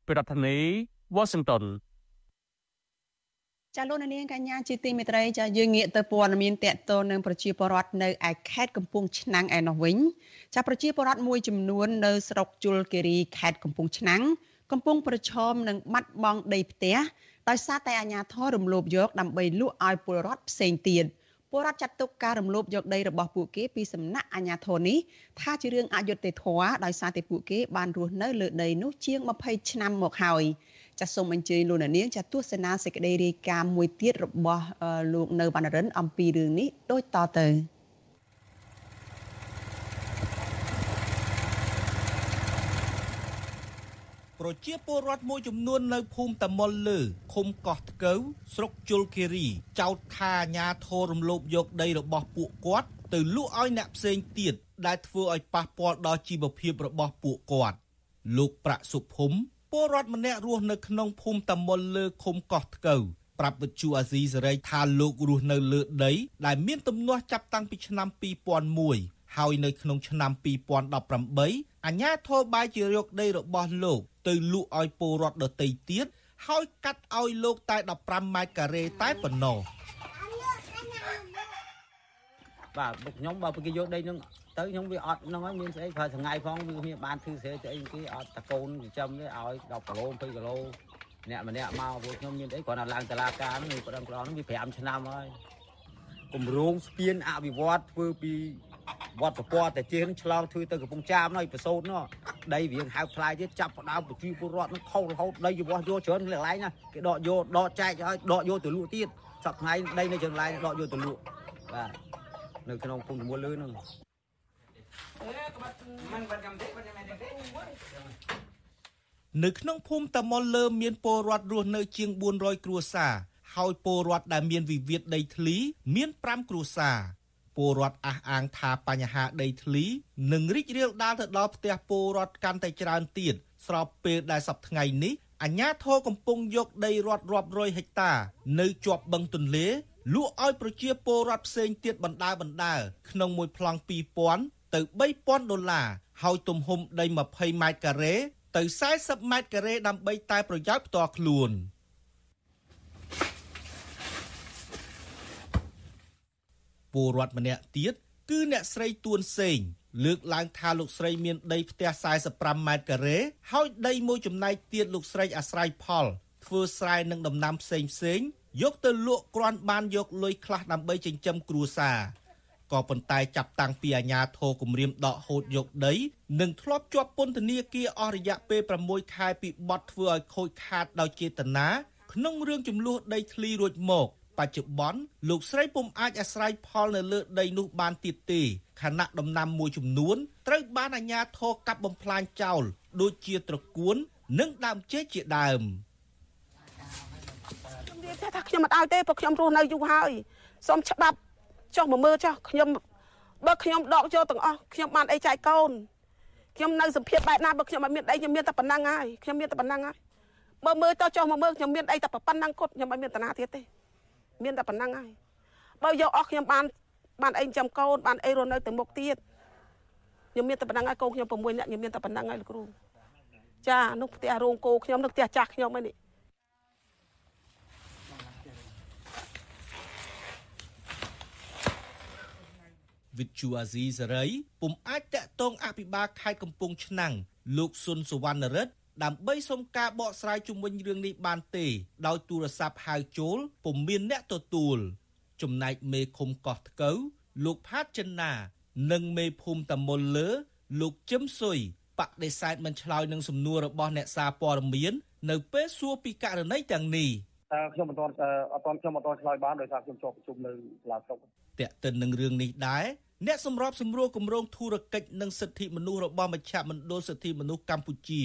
ប្រធានាធិបតី Washington ចាលោកនាងកញ្ញាជាទីមេត្រីចាយើងងាកទៅព័ត៌មានតកតទៅនឹងប្រជាពលរដ្ឋនៅឯខេត្តកំពង់ឆ្នាំងឯនោះវិញចាប្រជាពលរដ្ឋមួយចំនួននៅស្រុកជលគិរីខេត្តកំពង់ឆ្នាំងកំពុងប្រឈមនឹងបាត់បង់ដីផ្ទះដោយសារតែអាជ្ញាធររំលោភយកដើម្បីលក់ឲ្យពលរដ្ឋផ្សេងទៀតពលរដ្ឋចាត់ទុកការរំលោភយកដីរបស់ពួកគេពីសំណាក់អាជ្ញាធរនេះថាជារឿងអយុត្តិធម៌ដោយសារតែពួកគេបានរស់នៅលើដីនោះជាង20ឆ្នាំមកហើយ ចាសសូមអញ្ជើញលោកនាងចាទស្សនាសេចក្តីរាយការណ៍មួយទៀតរបស់លោកនៅវណ្ណរិន អំពីរឿងនេះដូចតទៅប្រជាពលរដ្ឋមួយចំនួននៅភូមិតមុលលើឃុំកោះថ្កូវស្រុកជលគិរី ចោទថាអាញាធររំលោភយកដីរបស់ពួកគាត់ទៅលក់ឲ្យអ្នកផ្សេងទៀតដែលធ្វើឲ្យប៉ះពាល់ដល់ជីវភាពរបស់ពួកគាត់លោកប្រាក់សុភុំ ពលរដ្ឋម្នាក់រស់នៅក្នុងភូមិតមុលលើឃុំកោះថ្កូវប្រាប់វិទ្យុអាស៊ីសេរីថាលោករស់នៅលើដី ដែលមានទំនាស់ចាប់តាំងពីឆ្នាំ2001ហើយនៅក្នុងឆ្នាំ2018អាជ្ញាធរបាយជាយកដីរបស់លោក ទៅលក់ឲ្យពលរដ្ឋដទៃទៀតហើយកាត់ឲ្យលោកតែ15ម៉ែត្រការ៉េតែប៉ុណ្ណោះបាទ僕ខ្ញុំបើគេយកដីនឹង ទៅខ្ញុំវាអត់ហ្នឹងហើយមានស្អីប្រើថ្ងៃផងវាមានបានធឺស្រីទៅអីគេអត់តកូនចិញ្ចឹមវាឲ្យ10គីឡូ20គីឡូអ្នកម្នាក់មកពួកខ្ញុំមានអីគ្រាន់តែឡើងតឡាការហ្នឹងប្រដឹងប្រដងហ្នឹងវា5ឆ្នាំហើយគម្រោងស្ពានអភិវឌ្ឍធ្វើពីវត្តពណ៌តែជិះនឹងឆ្លងធ្វើទៅកំពង់ចាមនោះប្រសូតនោះដីវាហៅផ្លាយទៀតចាប់ផ្ដើមប្រជាពលរដ្ឋនឹងខុសរហូតដីរបស់យកច្រើនកន្លែងណាគេដកយកដកចែកឲ្យដកយកទៅលក់ទៀតសសប្ថ្ងៃដីនៅជើងឡាយដកយកទៅលក់បាទនៅក្នុងភូមិតមួលលឺហ្នឹង នៅក្នុងភូមិតមុលលើមានពលរដ្ឋរស់នៅជាង400គ្រួសារហើយពលរដ្ឋដែលមានវិវាទដីធ្លី មាន5គ្រួសារពលរដ្ឋអះអាងថាបញ្ហាដីធ្លីនឹងរីករាលដាលទៅដល់ផ្ទះពលរដ្ឋកាន់តែច្រើនទៀតស្របពេលដែលសប្តាហ៍នេះអាជ្ញាធរកំពុងយកដីរដ្ឋរាប់រយហិកតា នៅជាប់បឹងទន្លេលក់ឲ្យប្រជាពលរដ្ឋផ្សេងទៀតបណ្ដាបណ្ដាក្នុងមួយប្លង់2000 ទៅ3000ដុល្លារហើយទំហំដី20ម៉ែត្រការ៉េទៅ40ម៉ែត្រការ៉េដើម្បីតែប្រយោជន៍ផ្ទាល់ខ្លួនពលរដ្ឋម្នាក់ទៀតគឺអ្នកស្រីទួនសេងលើកឡើងថាលោកស្រីមានដីផ្ទះ45ម៉ែត្រការ៉េហើយដីមួយចំណែកទៀតលោកស្រីអាស្រ័យផល ធ្វើស្រែនិងដំណាំផ្សេងផ្សេងយកទៅលក់គ្រាន់បានយកលុយខ្លះដើម្បីចិញ្ចឹមគ្រួសារ ក៏ប៉ុន្តែចាប់តាំងពីអាញាធរគម្រាមដកហូតយកដីនិងធ្លាប់ជាប់ពន្ធនាគារអស់រយៈពេល6ខែពីបទធ្វើឲ្យខូចខាតដោយចេតនាក្នុងរឿងចំនួនដីធ្លីរួចមក បច្ចុប្បន្នលោកស្រីពុំអាចអាស្រ័យផលនៅលើដីនោះបានទៀតទេខណៈដំណាំមួយចំនួនត្រូវបានអាជ្ញាធរកាប់បំផ្លាញចោលដូចជាត្រកួន និងដើមចេកជាដើមខ្ញុំនិយាយថាខ្ញុំមិនឲ្យទេព្រោះខ្ញុំរស់នៅយូរហើយសូមច្បាប់ ចុះមកមើលចុះខ្ញុំបើខ្ញុំដកយកទាំងអស់ខ្ញុំបានអីចែកកូនខ្ញុំនៅសម្ភារបែបណាបើខ្ញុំអត់មានអីខ្ញុំមានតែប៉ុណ្ណឹងហើយខ្ញុំមានតែប៉ុណ្ណឹងហើយបើមើលទៅចុះមកមើលខ្ញុំមានអីតែប៉ុណ្ណឹងគាត់ខ្ញុំអត់មានតាណាទៀតទេ មានតែប៉ុណ្ណឹងហើយបើយកអស់ខ្ញុំបានបានអីចាំកូនបានអីរស់នៅទៅមុខទៀតខ្ញុំមានតែប៉ុណ្ណឹងហើយកូនខ្ញុំ6នាក់ខ្ញុំមានតែប៉ុណ្ណឹងហើយលោកគ្រូចានោះផ្ទះរោងគោខ្ញុំនោះផ្ទះចាស់ខ្ញុំហ្នឹងនេះ វិទ្យុអាស៊ីសេរីពុំអាចតាក់ទងអភិបាលខេត្តកំពង់ឆ្នាំងលោកស៊ុនសវណ្ណរិទ្ធដើម្បីសុំការបកស្រាយជុំវិញរឿងនេះបានទេ ដោយទូរស័ព្ទហៅចូលពុំមានអ្នកទទួល ចំណែកមេឃុំកោះថ្កូវលោកផាតចិនណានិងមេភូមិតមុលលើ លោកជឹមស៊ុយបដិសេធមិនឆ្លើយនឹងសំណួររបស់អ្នកសារព័ត៌មាន នៅពេលសួរពីករណីទាំងនេះខ្ញុំមិនទាន់អត់ទាន់ខ្ញុំមិនទាន់ឆ្លើយបានដោយសារខ្ញុំជាប់ប្រជុំនៅសាលាស្រុកតេតិននឹងរឿងនេះដែរ អ្នកសម្របសម្រួលគម្រោងធុរកិច្ចនិងសិទ្ធិមនុស្សរបស់មជ្ឈមណ្ឌលសិទ្ធិមនុស្សកម្ពុជា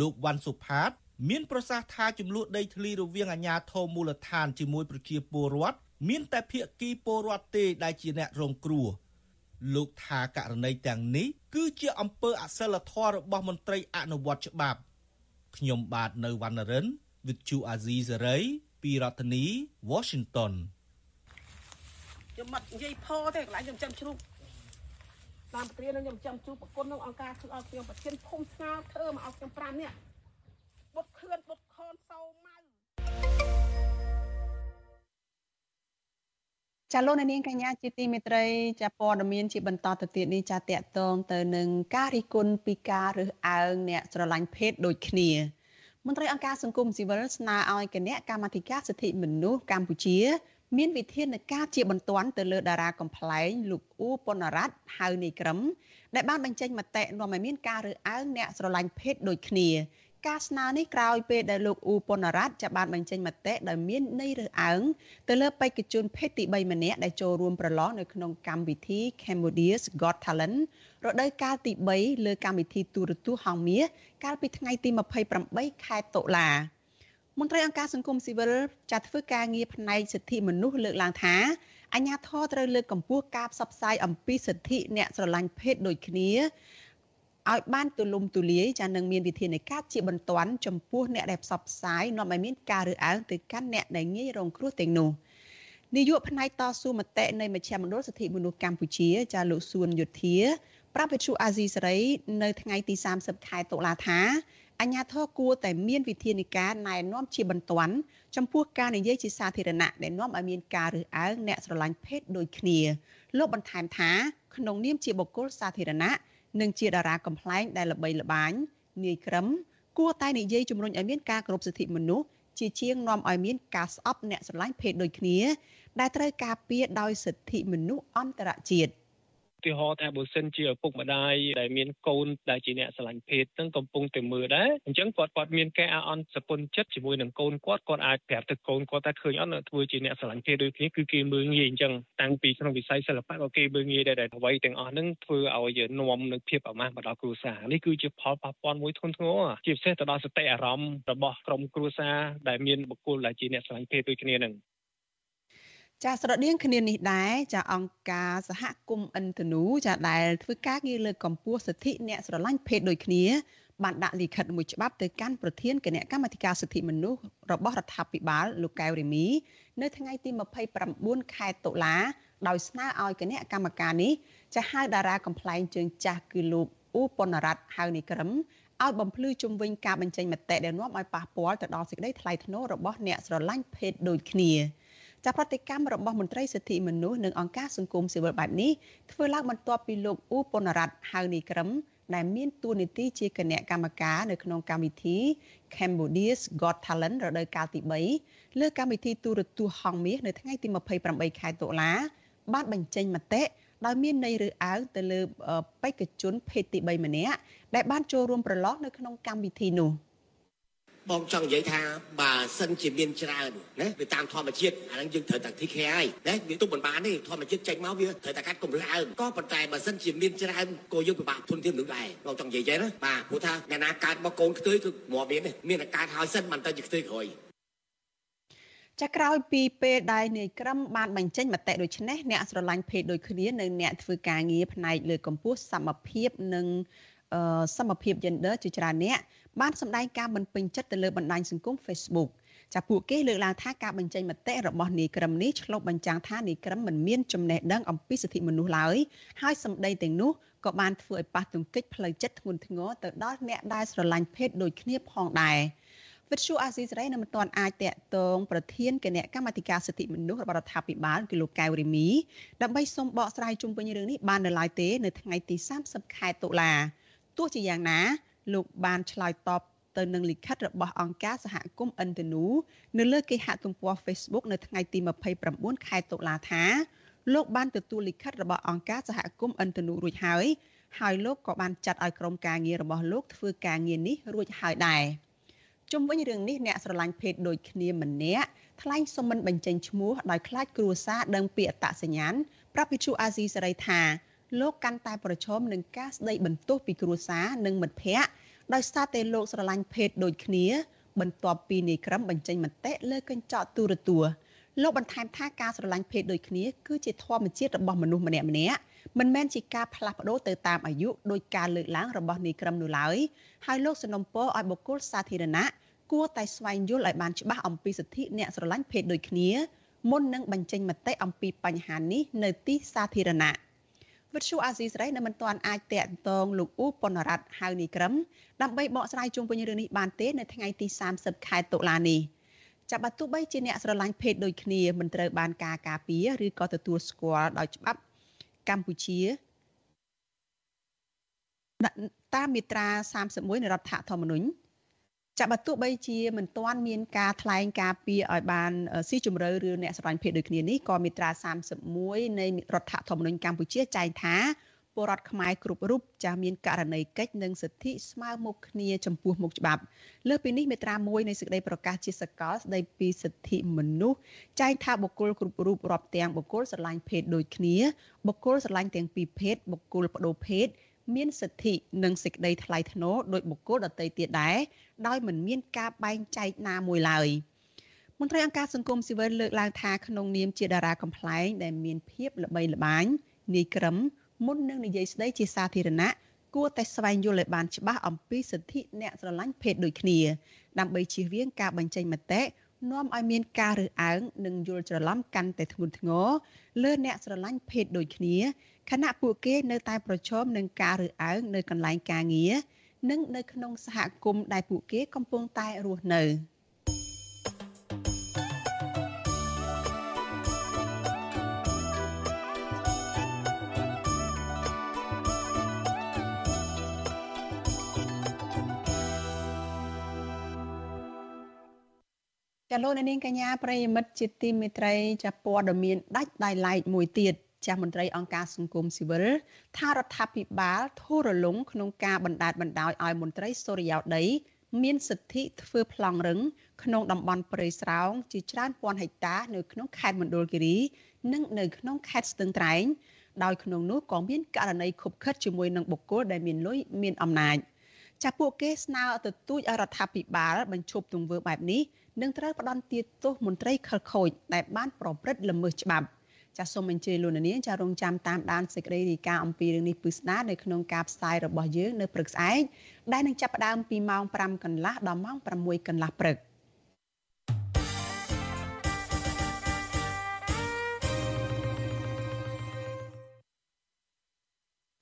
លោកវ៉ាន់សុផាត មានប្រសាសន៍ថាចំនួនដីធ្លីរវាងអាជ្ញាធរមូលដ្ឋានជាមួយប្រជាពលរដ្ឋមានតែភាគីពលរដ្ឋទេដែលជាអ្នករងគ្រោះលោកថាករណីទាំងនេះគឺជាអំពើអសិលធម៌របស់មន្ត្រីអនុវត្តច្បាប់ខ្ញុំបាទនៅវណ្ណរិន With Chu Azizi Saray ពីរដ្ឋធានី Washington ខ្ញុំមិននិយាយផទេកន្លែងខ្ញុំចាំជ្រូកតាមព្រានខ្ញុំចាំជួបប្រគុណនឹងអង្គការធ្វើឲ្យខ្ញុំប្រធានភូមិស្ងាធ្វើមកឲ្យខ្ញុំ5នាក់បុតខឿនបុតខនសោម៉ៅចាលោកនាងកញ្ញាជាទីមេត្រីចាព័ត៌មានជាបន្តទៅទៀតនេះចាតកតងទៅនឹងការរិះគន់ពីការរើសអើងអ្នកស្រឡាញ់ភេទដូចគ្នាមន្ត្រីអង្គការសង្គមស៊ីវិលស្នើឲ្យគណៈកម្មាធិការសិទ្ធិមនុស្សកម្ពុជា មានវិធានការជាបន្ទាន់ទៅលើតារាកំ pl ែងលោកអ៊ូប៉ុនរ៉ាត់ហៅនៃក្រមដែលបានបញ្ចេញមតិនាំឲ្យមានការរើសអើងអ្នកស្រឡាញ់ភេទដូចគ្នាការស្នើនេះក្រោយពេលដែលលោកអ៊ូប៉ុនរ៉ាត់จะបានបញ្ចេញមតិដោយមានន័យរើសអើងទៅលើបេក្ខជនភេទទី3ម្នាក់ដែលចូលរួមប្រឡងនៅក្នុងកម្មវិធី Cambodia's Got Talent រដូវកាលទី3លើកម្មវិធីទូរទស្សន៍ហងមាសកាលពីថ្ងៃទី28ខែតុលា មន្ត្រីអង្គការសង្គមស៊ីវិលចាត់ធ្វើការងារផ្នែកសិទ្ធិមនុស្សលើកឡើងថាអាញាធរត្រូវលើកកម្ពស់ការផ្សព្វផ្សាយអំពីសិទ្ធិអ្នកស្រឡាញ់ភេទដូចគ្នាឲ្យបានទូលំទូលាយចានឹងមានវិធានការជាបន្ទាន់ចំពោះអ្នកដែលផ្សព្វផ្សាយនាំឲ្យមានការរើសអើងទៅកាន់អ្នកដែលងាយរងគ្រោះទាំងនោះនាយកផ្នែកតស៊ូមតិនៃមជ្ឈមណ្ឌលសិទ្ធិមនុស្សកម្ពុជា ចាលោកសួនយុធាប្រាប់វិទ្យុអាស៊ីសេរី នៅថ្ងៃទី30ខែតុលាថា អញ្ញាធរគួរតែមានវិធានការណែនាំជាបន្ទាន់ចំពោះការនិយាយជាសាធារណៈដែលនាំឲ្យមានការរើសអើងអ្នកស្រឡាញ់ភេទដូចគ្នាលោកបន្ថែមថាក្នុងនាមជាបុគ្គលសាធារណៈនិងជាតារាកំ pl ែងដែលល្បីល្បាញនាយក្រឹមគួរតែនិយាយជំរុញឲ្យមានការគោរពសិទ្ធិមនុស្សជាជាងនាំឲ្យមានការស្អប់អ្នកស្រឡាញ់ភេទដូចគ្នា ដែលត្រូវការពារដោយសិទ្ធិមនុស្សអន្តរជាតិ ទីហោថាបើសិនជាឪពុកម្ដាយដែលមានកូនដែលជាអ្នកស្រឡាញ់ភេទនឹងកំពុងតែមើលដែរអញ្ចឹងគាត់គាត់មានការអន់សពុនចិត្តជាមួយនឹងកូនគាត់គាត់អាចប្រាប់ទៅកូនគាត់ថាឃើញអត់ធ្វើជាអ្នកស្រឡាញ់ភេទដូចគ្នាគឺគេមើលងាយអញ្ចឹងតាំងពីក្នុងវិស័យសិល្បៈក៏គេមើលងាយដែរដែលអ្វីទាំងអស់ហ្នឹងធ្វើឲ្យនាំនឹងភាពអាម៉ាស់មកដល់គ្រួសារនេះគឺជាផលប៉ះពាល់មួយធ្ងន់ធ្ងរជាពិសេសទៅដល់សតិអារម្មណ៍របស់ក្រុមគ្រួសារដែលមានបុគ្គលដែលជាអ្នកស្រឡាញ់ភេទដូចគ្នានឹង ចាស្រដៀងគ្នានេះដែរចាអង្គការសហគមន៍ឥន្ទនូចាដែលធ្វើការងារលើកកម្ពស់សិទ្ធិអ្នកស្រឡាញ់ភេទដូចគ្នាបានដាក់លិខិតមួយច្បាប់ទៅកាន់ប្រធានគណៈកម្មាធិការសិទ្ធិមនុស្សរបស់រដ្ឋាភិបាលលោកកែវរេមីនៅថ្ងៃទី29ខែតុលាដោយស្នើឲ្យគណៈកម្មការនេះចាហៅតារាកំ pl ែងជើងចាស់គឺលោកអ៊ូប៉ុនរ៉ាត់ហៅនីក្រឹមឲ្យបំភ្លឺជំវិញការបញ្ចេញមតិដែលនាំឲ្យប៉ះពាល់ទៅដល់សេចក្តីថ្លៃថ្នូររបស់អ្នកស្រឡាញ់ភេទដូចគ្នា ចាប្រតិកម្មរបស់មន្ត្រីសិទ្ធិមនុស្សនិងអង្គការសង្គមស៊ីវិលបែបនេះធ្វើឡើងបន្ទាប់ពីលោកអ៊ូប៉ុនរ៉ាត់ហៅនីក្រឹមដែលមានតួនាទីជាគណៈកម្មការនៅក្នុងកម្មវិធី Cambodia's Got Talent រដូវកាលទី3លើកម្មវិធីទូរទស្សន៍ហងមាសនៅថ្ងៃទី28ខែតុលាបានបញ្ចេញមតិដោយមានន័យរើសអើងទៅលើបេក្ខជនភេទទី3ម្នាក់ដែលបានចូលរួមប្រឡងនៅក្នុងកម្មវិធីនោះ។ បងចង់និយាយថាបើសិនជាមានច្រើនណាវាតាមធម្មជាតិអាហ្នឹងយើងត្រូវតែធីខែហើយណាវាទុកមិនបានទេធម្មជាតិចេញមកវាត្រូវតែកាត់កម្រើងក៏ប៉ុន្តែបើសិនជាមានច្រើនក៏យើងពិបាកធនធានមនុស្សដែរបងចង់និយាយចឹងណាបាទព្រោះថាអ្នកណាកើតមកកូនខ្ទួយគឺមកមានទេមានតែកើតហើយសិនមិនទៅជាខ្ទួយក្រោយចាក្រោយពីពេលដែលនាយក្រមបានបញ្ចេញមតិដូចនេះអ្នកស្រឡាញ់ភេទដូចគ្នានៅអ្នកធ្វើការងារផ្នែកលើកម្ពស់សមភាពនិងសមភាព gender ជាច្រើនអ្នក បានសម្ដែងការមិនពេញចិត្តទៅលើបណ្ដាញសង្គម Facebook ចាពួកគេលើកឡើងថាការបញ្ចេញមតិរបស់នាយក្រមនេះឆ្លុះបញ្ចាំងថានាយក្រមមិនមានចំណេះដឹងអំពីសិទ្ធិមនុស្សឡើយហើយសម្ដីទាំងនោះក៏បានធ្វើឲ្យប៉ះទង្គិចផ្លូវចិត្តធ្ងន់ធ្ងរទៅដល់អ្នកដែលស្រឡាញ់ភេទដូចគ្នាផងដែរវិទ្យុអាស៊ីសេរីនៅមិនទាន់អាចតាក់ទងប្រធានគណៈកម្មាធិការសិទ្ធិមនុស្សរបស់រដ្ឋាភិបាលគឺលោកកៅរីមីដើម្បីសូមបកស្រាយជុំវិញរឿងនេះបាននៅឡើយទេនៅថ្ងៃទី30ខែតុលាទោះជាយ៉ាងណា លោកបានឆ្លើយតបទៅនឹងលិខិតរបស់អង្គការសហគមន៍ឥន្ទនូនៅលើគេហទំព័រ Facebook នៅថ្ងៃទី29ខែតុលាថាលោកបានទទួលលិខិតរបស់អង្គការសហគមន៍ឥន្ទនូរួចហើយហើយលោកក៏បានចាត់ឲ្យក្រុមការងាររបស់លោកធ្វើការងារនេះរួចហើយដែរជុំវិញរឿងនេះអ្នកស្រឡាញ់ភេទដូចគ្នាម្នាក់ថ្លែងសុំមិនបញ្ចេញឈ្មោះដោយខ្លាចគ្រួសារដឹងពីអត្តសញ្ញាណប្រាប់វិទ្យុអាស៊ីសេរីថា លោកកាន់តែប្រឈមនឹងការស្ដីបន្ទោសពីគ្រួសារនិងមិត្តភ័ក្តិដោយសារតែលោកស្រឡាញ់ភេទដូចគ្នា បន្ទាប់ពីនាយក្រមបញ្ចេញមតិលើកញ្ចក់ទូរទស្សន៍លោកបន្ថែមថាការស្រឡាញ់ភេទដូចគ្នាគឺជាធម្មជាតិរបស់មនុស្សម្នាក់ម្នាក់មិនមែនជាការផ្លាស់ប្ដូរទៅតាមអាយុដោយការលើកឡើងរបស់នាយក្រមនោះឡើយហើយលោកសនំពរឲ្យបុគ្គលសាធារណៈគួរតែស្វែងយល់ឲ្យបានច្បាស់អំពីសិទ្ធិអ្នកស្រឡាញ់ភេទដូចគ្នាមុននឹងបញ្ចេញមតិអំពីបញ្ហានេះនៅទីសាធារណៈ វិទ្យុអាស៊ីសេរីនៅមិនទាន់អាចតាក់ទងលោកអ៊ូប៉ុនរ៉ាត់ហៅនីក្រឹមដើម្បីបកស្រាយជុំវិញរឿងនេះបានទេនៅថ្ងៃទី30ខែតុលានេះចាប់បើទោះបីជាអ្នកស្រឡាញ់ភេទដូចគ្នាមិនត្រូវបានការការពារឬក៏ទទួលស្គាល់ដោយច្បាប់កម្ពុជាតាមមាត្រា31នៃរដ្ឋធម្មនុញ្ញ ចាបើទោះបីជាមិនទាន់មានការថ្លែងការពីឲ្យបានស៊ីជម្រៅឬអ្នកសរញ្ញភេទដូចគ្នានេះក៏មាត្រា31នៃរដ្ឋធម្មនុញ្ញកម្ពុជាចែងថាពលរដ្ឋខ្មែរគ្រប់រូបចាស់មានករណីកិច្ចនិងសិទ្ធិស្មើមុខគ្នាចំពោះមុខច្បាប់លើសពីនេះមាត្រា1នៃសេចក្តីប្រកាសជាសកលស្តីពីសិទ្ធិមនុស្សចែងថាបុគ្គលគ្រប់រូបរាប់ទាំងបុគ្គលស្រឡាញ់ភេទដូចគ្នាបុគ្គលស្រឡាញ់ទាំងពីរភេទបុគ្គលបដូរភេទ មានសិទ្ធិនិងសេចក្តីថ្លៃថ្នូរដោយបុគ្គលដទៃទៀតដែរដោយមិនមានការបែងចែកណាមួយឡើយមន្ត្រីអង្គការសង្គមស៊ីវិលលើកឡើងថាក្នុងនាមជាតារាកំ pl ែងដែលមានភាពល្បីល្បាញនាយក្រឹមមុននឹងនិយាយស្ដីជាសាធារណៈគួរតែស្វែងយល់ឲ្យបានច្បាស់អំពីសិទ្ធិអ្នកស្រឡាញ់ភេទដូចគ្នា ដើម្បីជៀសវាងការបញ្ចេញមតិនាំឲ្យមានការរើសអើងនិងយល់ច្រឡំកាន់តែធ្ងន់ធ្ងរលើអ្នកស្រឡាញ់ភេទដូចគ្នា ខណៈពួកគេនៅតែប្រឈមនឹងការរើសអើងនៅកន្លែងការងារនិងនៅក្នុងសហគមន៍ដែលពួកគេកំពុងតែរស់នៅចាលោកនាងកញ្ញាប្រិយមិត្តជាទីមេត្រីចាព័ត៌មានដាច់ដៃឡែកមួយទៀត ចាស់មន្ត្រីអង្គការសង្គមស៊ីវិលថារដ្ឋាភិបាលធូររលុងក្នុងការបណ្ដាលបណ្ដោយឲ្យមន្ត្រីសូរិយោដីមានសិទ្ធិធ្វើប្លង់រឹងក្នុងតំបន់ព្រៃស្រោងជាច្រើនពាន់ហិកតានៅក្នុងខេត្តមណ្ឌលគិរីនិងនៅក្នុងខេត្តស្ទឹងត្រែងដោយក្នុងនោះក៏មានករណីខុបខិតជាមួយនឹងបុគ្គលដែលមានលុយមានអំណាចចាពួកគេស្នើទទូចឲ្យរដ្ឋាភិបាលបញ្ឈប់ទង្វើបែបនេះនិងត្រូវផ្ដន្ទាទោសមន្ត្រីខលខូចដែលបានប្រព្រឹត្តល្មើសច្បាប់ ចាសសូមអញ្ជើញលោកនាងចារងចាំតាមដានសេចក្តីរាយការណ៍អំពីរឿងនេះពិស្ដានៅក្នុងការផ្សាយរបស់យើងនៅព្រឹកស្អែកដែលនឹងចាប់ផ្ដើមពីម៉ោង5កន្លះដល់ម៉ោង6កន្លះព្រឹក។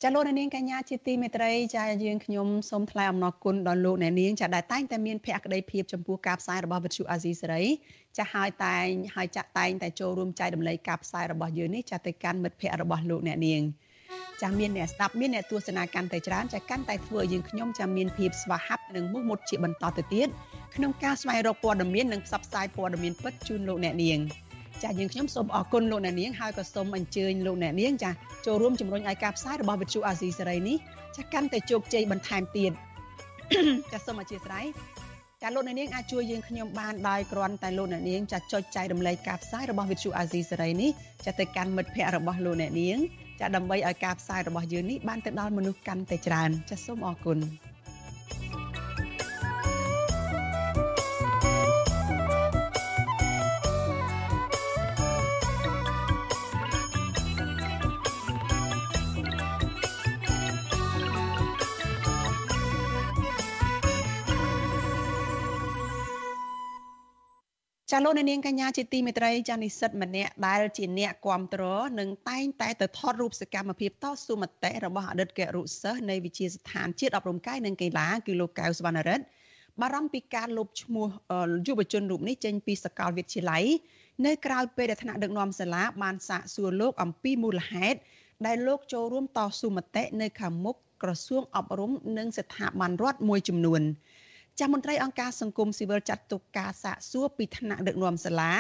ចាលោកអ្នកនាងកញ្ញាជាទីមេត្រីចាយើងខ្ញុំសូមថ្លែងអំណរគុណដល់លោកអ្នកនាងចាដែលតែងតែមានភក្ដីភាពចំពោះការផ្សាយរបស់វិទ្យុអាស៊ីសេរីចាហើយតែងហើយចាក់តែងតែចូលរួមចែករំលែកការផ្សាយរបស់យើងនេះចាទៅកាន់មិត្តភ័ក្តិរបស់លោកអ្នកនាងចាមានអ្នកស្ដាប់មានអ្នកទស្សនាកាន់តែច្រើនចាកាន់តែធ្វើឲ្យយើងខ្ញុំចាមានភាពស្វាហាប់និងមោះមុតជាបន្តទៅទៀតក្នុងការស្វែងរកព័ត៌មាននិងផ្សព្វផ្សាយព័ត៌មានពិតជូនលោកអ្នកនាង ចាយើងខ្ញុំសូមអរគុណលោកអ្នកនាងហើយក៏សូមអញ្ជើញលោកអ្នកនាងចាចូលរួមជំរុញឲ្យការផ្សាយរបស់វិទ្យុអាស៊ីសេរីនេះចាកាន់តែជោគជ័យបន្ថែមទៀតចាសូមអធិស្ឋានចាលោកអ្នកនាងអាចជួយយើងខ្ញុំបានដោយគ្រាន់តែលោកអ្នកនាងចាចុចចែករំលែកការផ្សាយរបស់វិទ្យុអាស៊ីសេរីនេះចាទៅកាន់មិត្តភ័ក្តិរបស់លោកអ្នកនាងចាដើម្បីឲ្យការផ្សាយរបស់យើងនេះបានទៅដល់មនុស្សកាន់តែច្រើនចាសូមអរគុណ ចាលោកនាងកញ្ញាជាទីមេត្រីចានិស្សិតម្នាក់ដែលជាអ្នកគ្រប់គ្រងនិងតែងតែទៅថតរូបសកម្មភាពតស៊ូមតិរបស់អតីតគរុសិស្សនៃវិទ្យាស្ថានជាតិអប់រំកាយនិងកីឡាគឺលោកកៅសវណ្ណរិទ្ធបារម្ភពីការលុបឈ្មោះយុវជនរូបនេះចេញពីសាកលវិទ្យាល័យនៅក្រៅពេលដែលថ្នាក់ដឹកនាំសាលាបានសាកសួរលោកអំពីមូលហេតុដែលលោកចូលរួមតស៊ូមតិនៅខាងមុខក្រសួងអប់រំនិងស្ថាប័នរដ្ឋមួយចំនួន។ ចាស់មន្ត្រីអង្គការសង្គមស៊ីវិលចាត់ទុកការសាកសួរពីថ្នាក់ដឹកនាំសាលា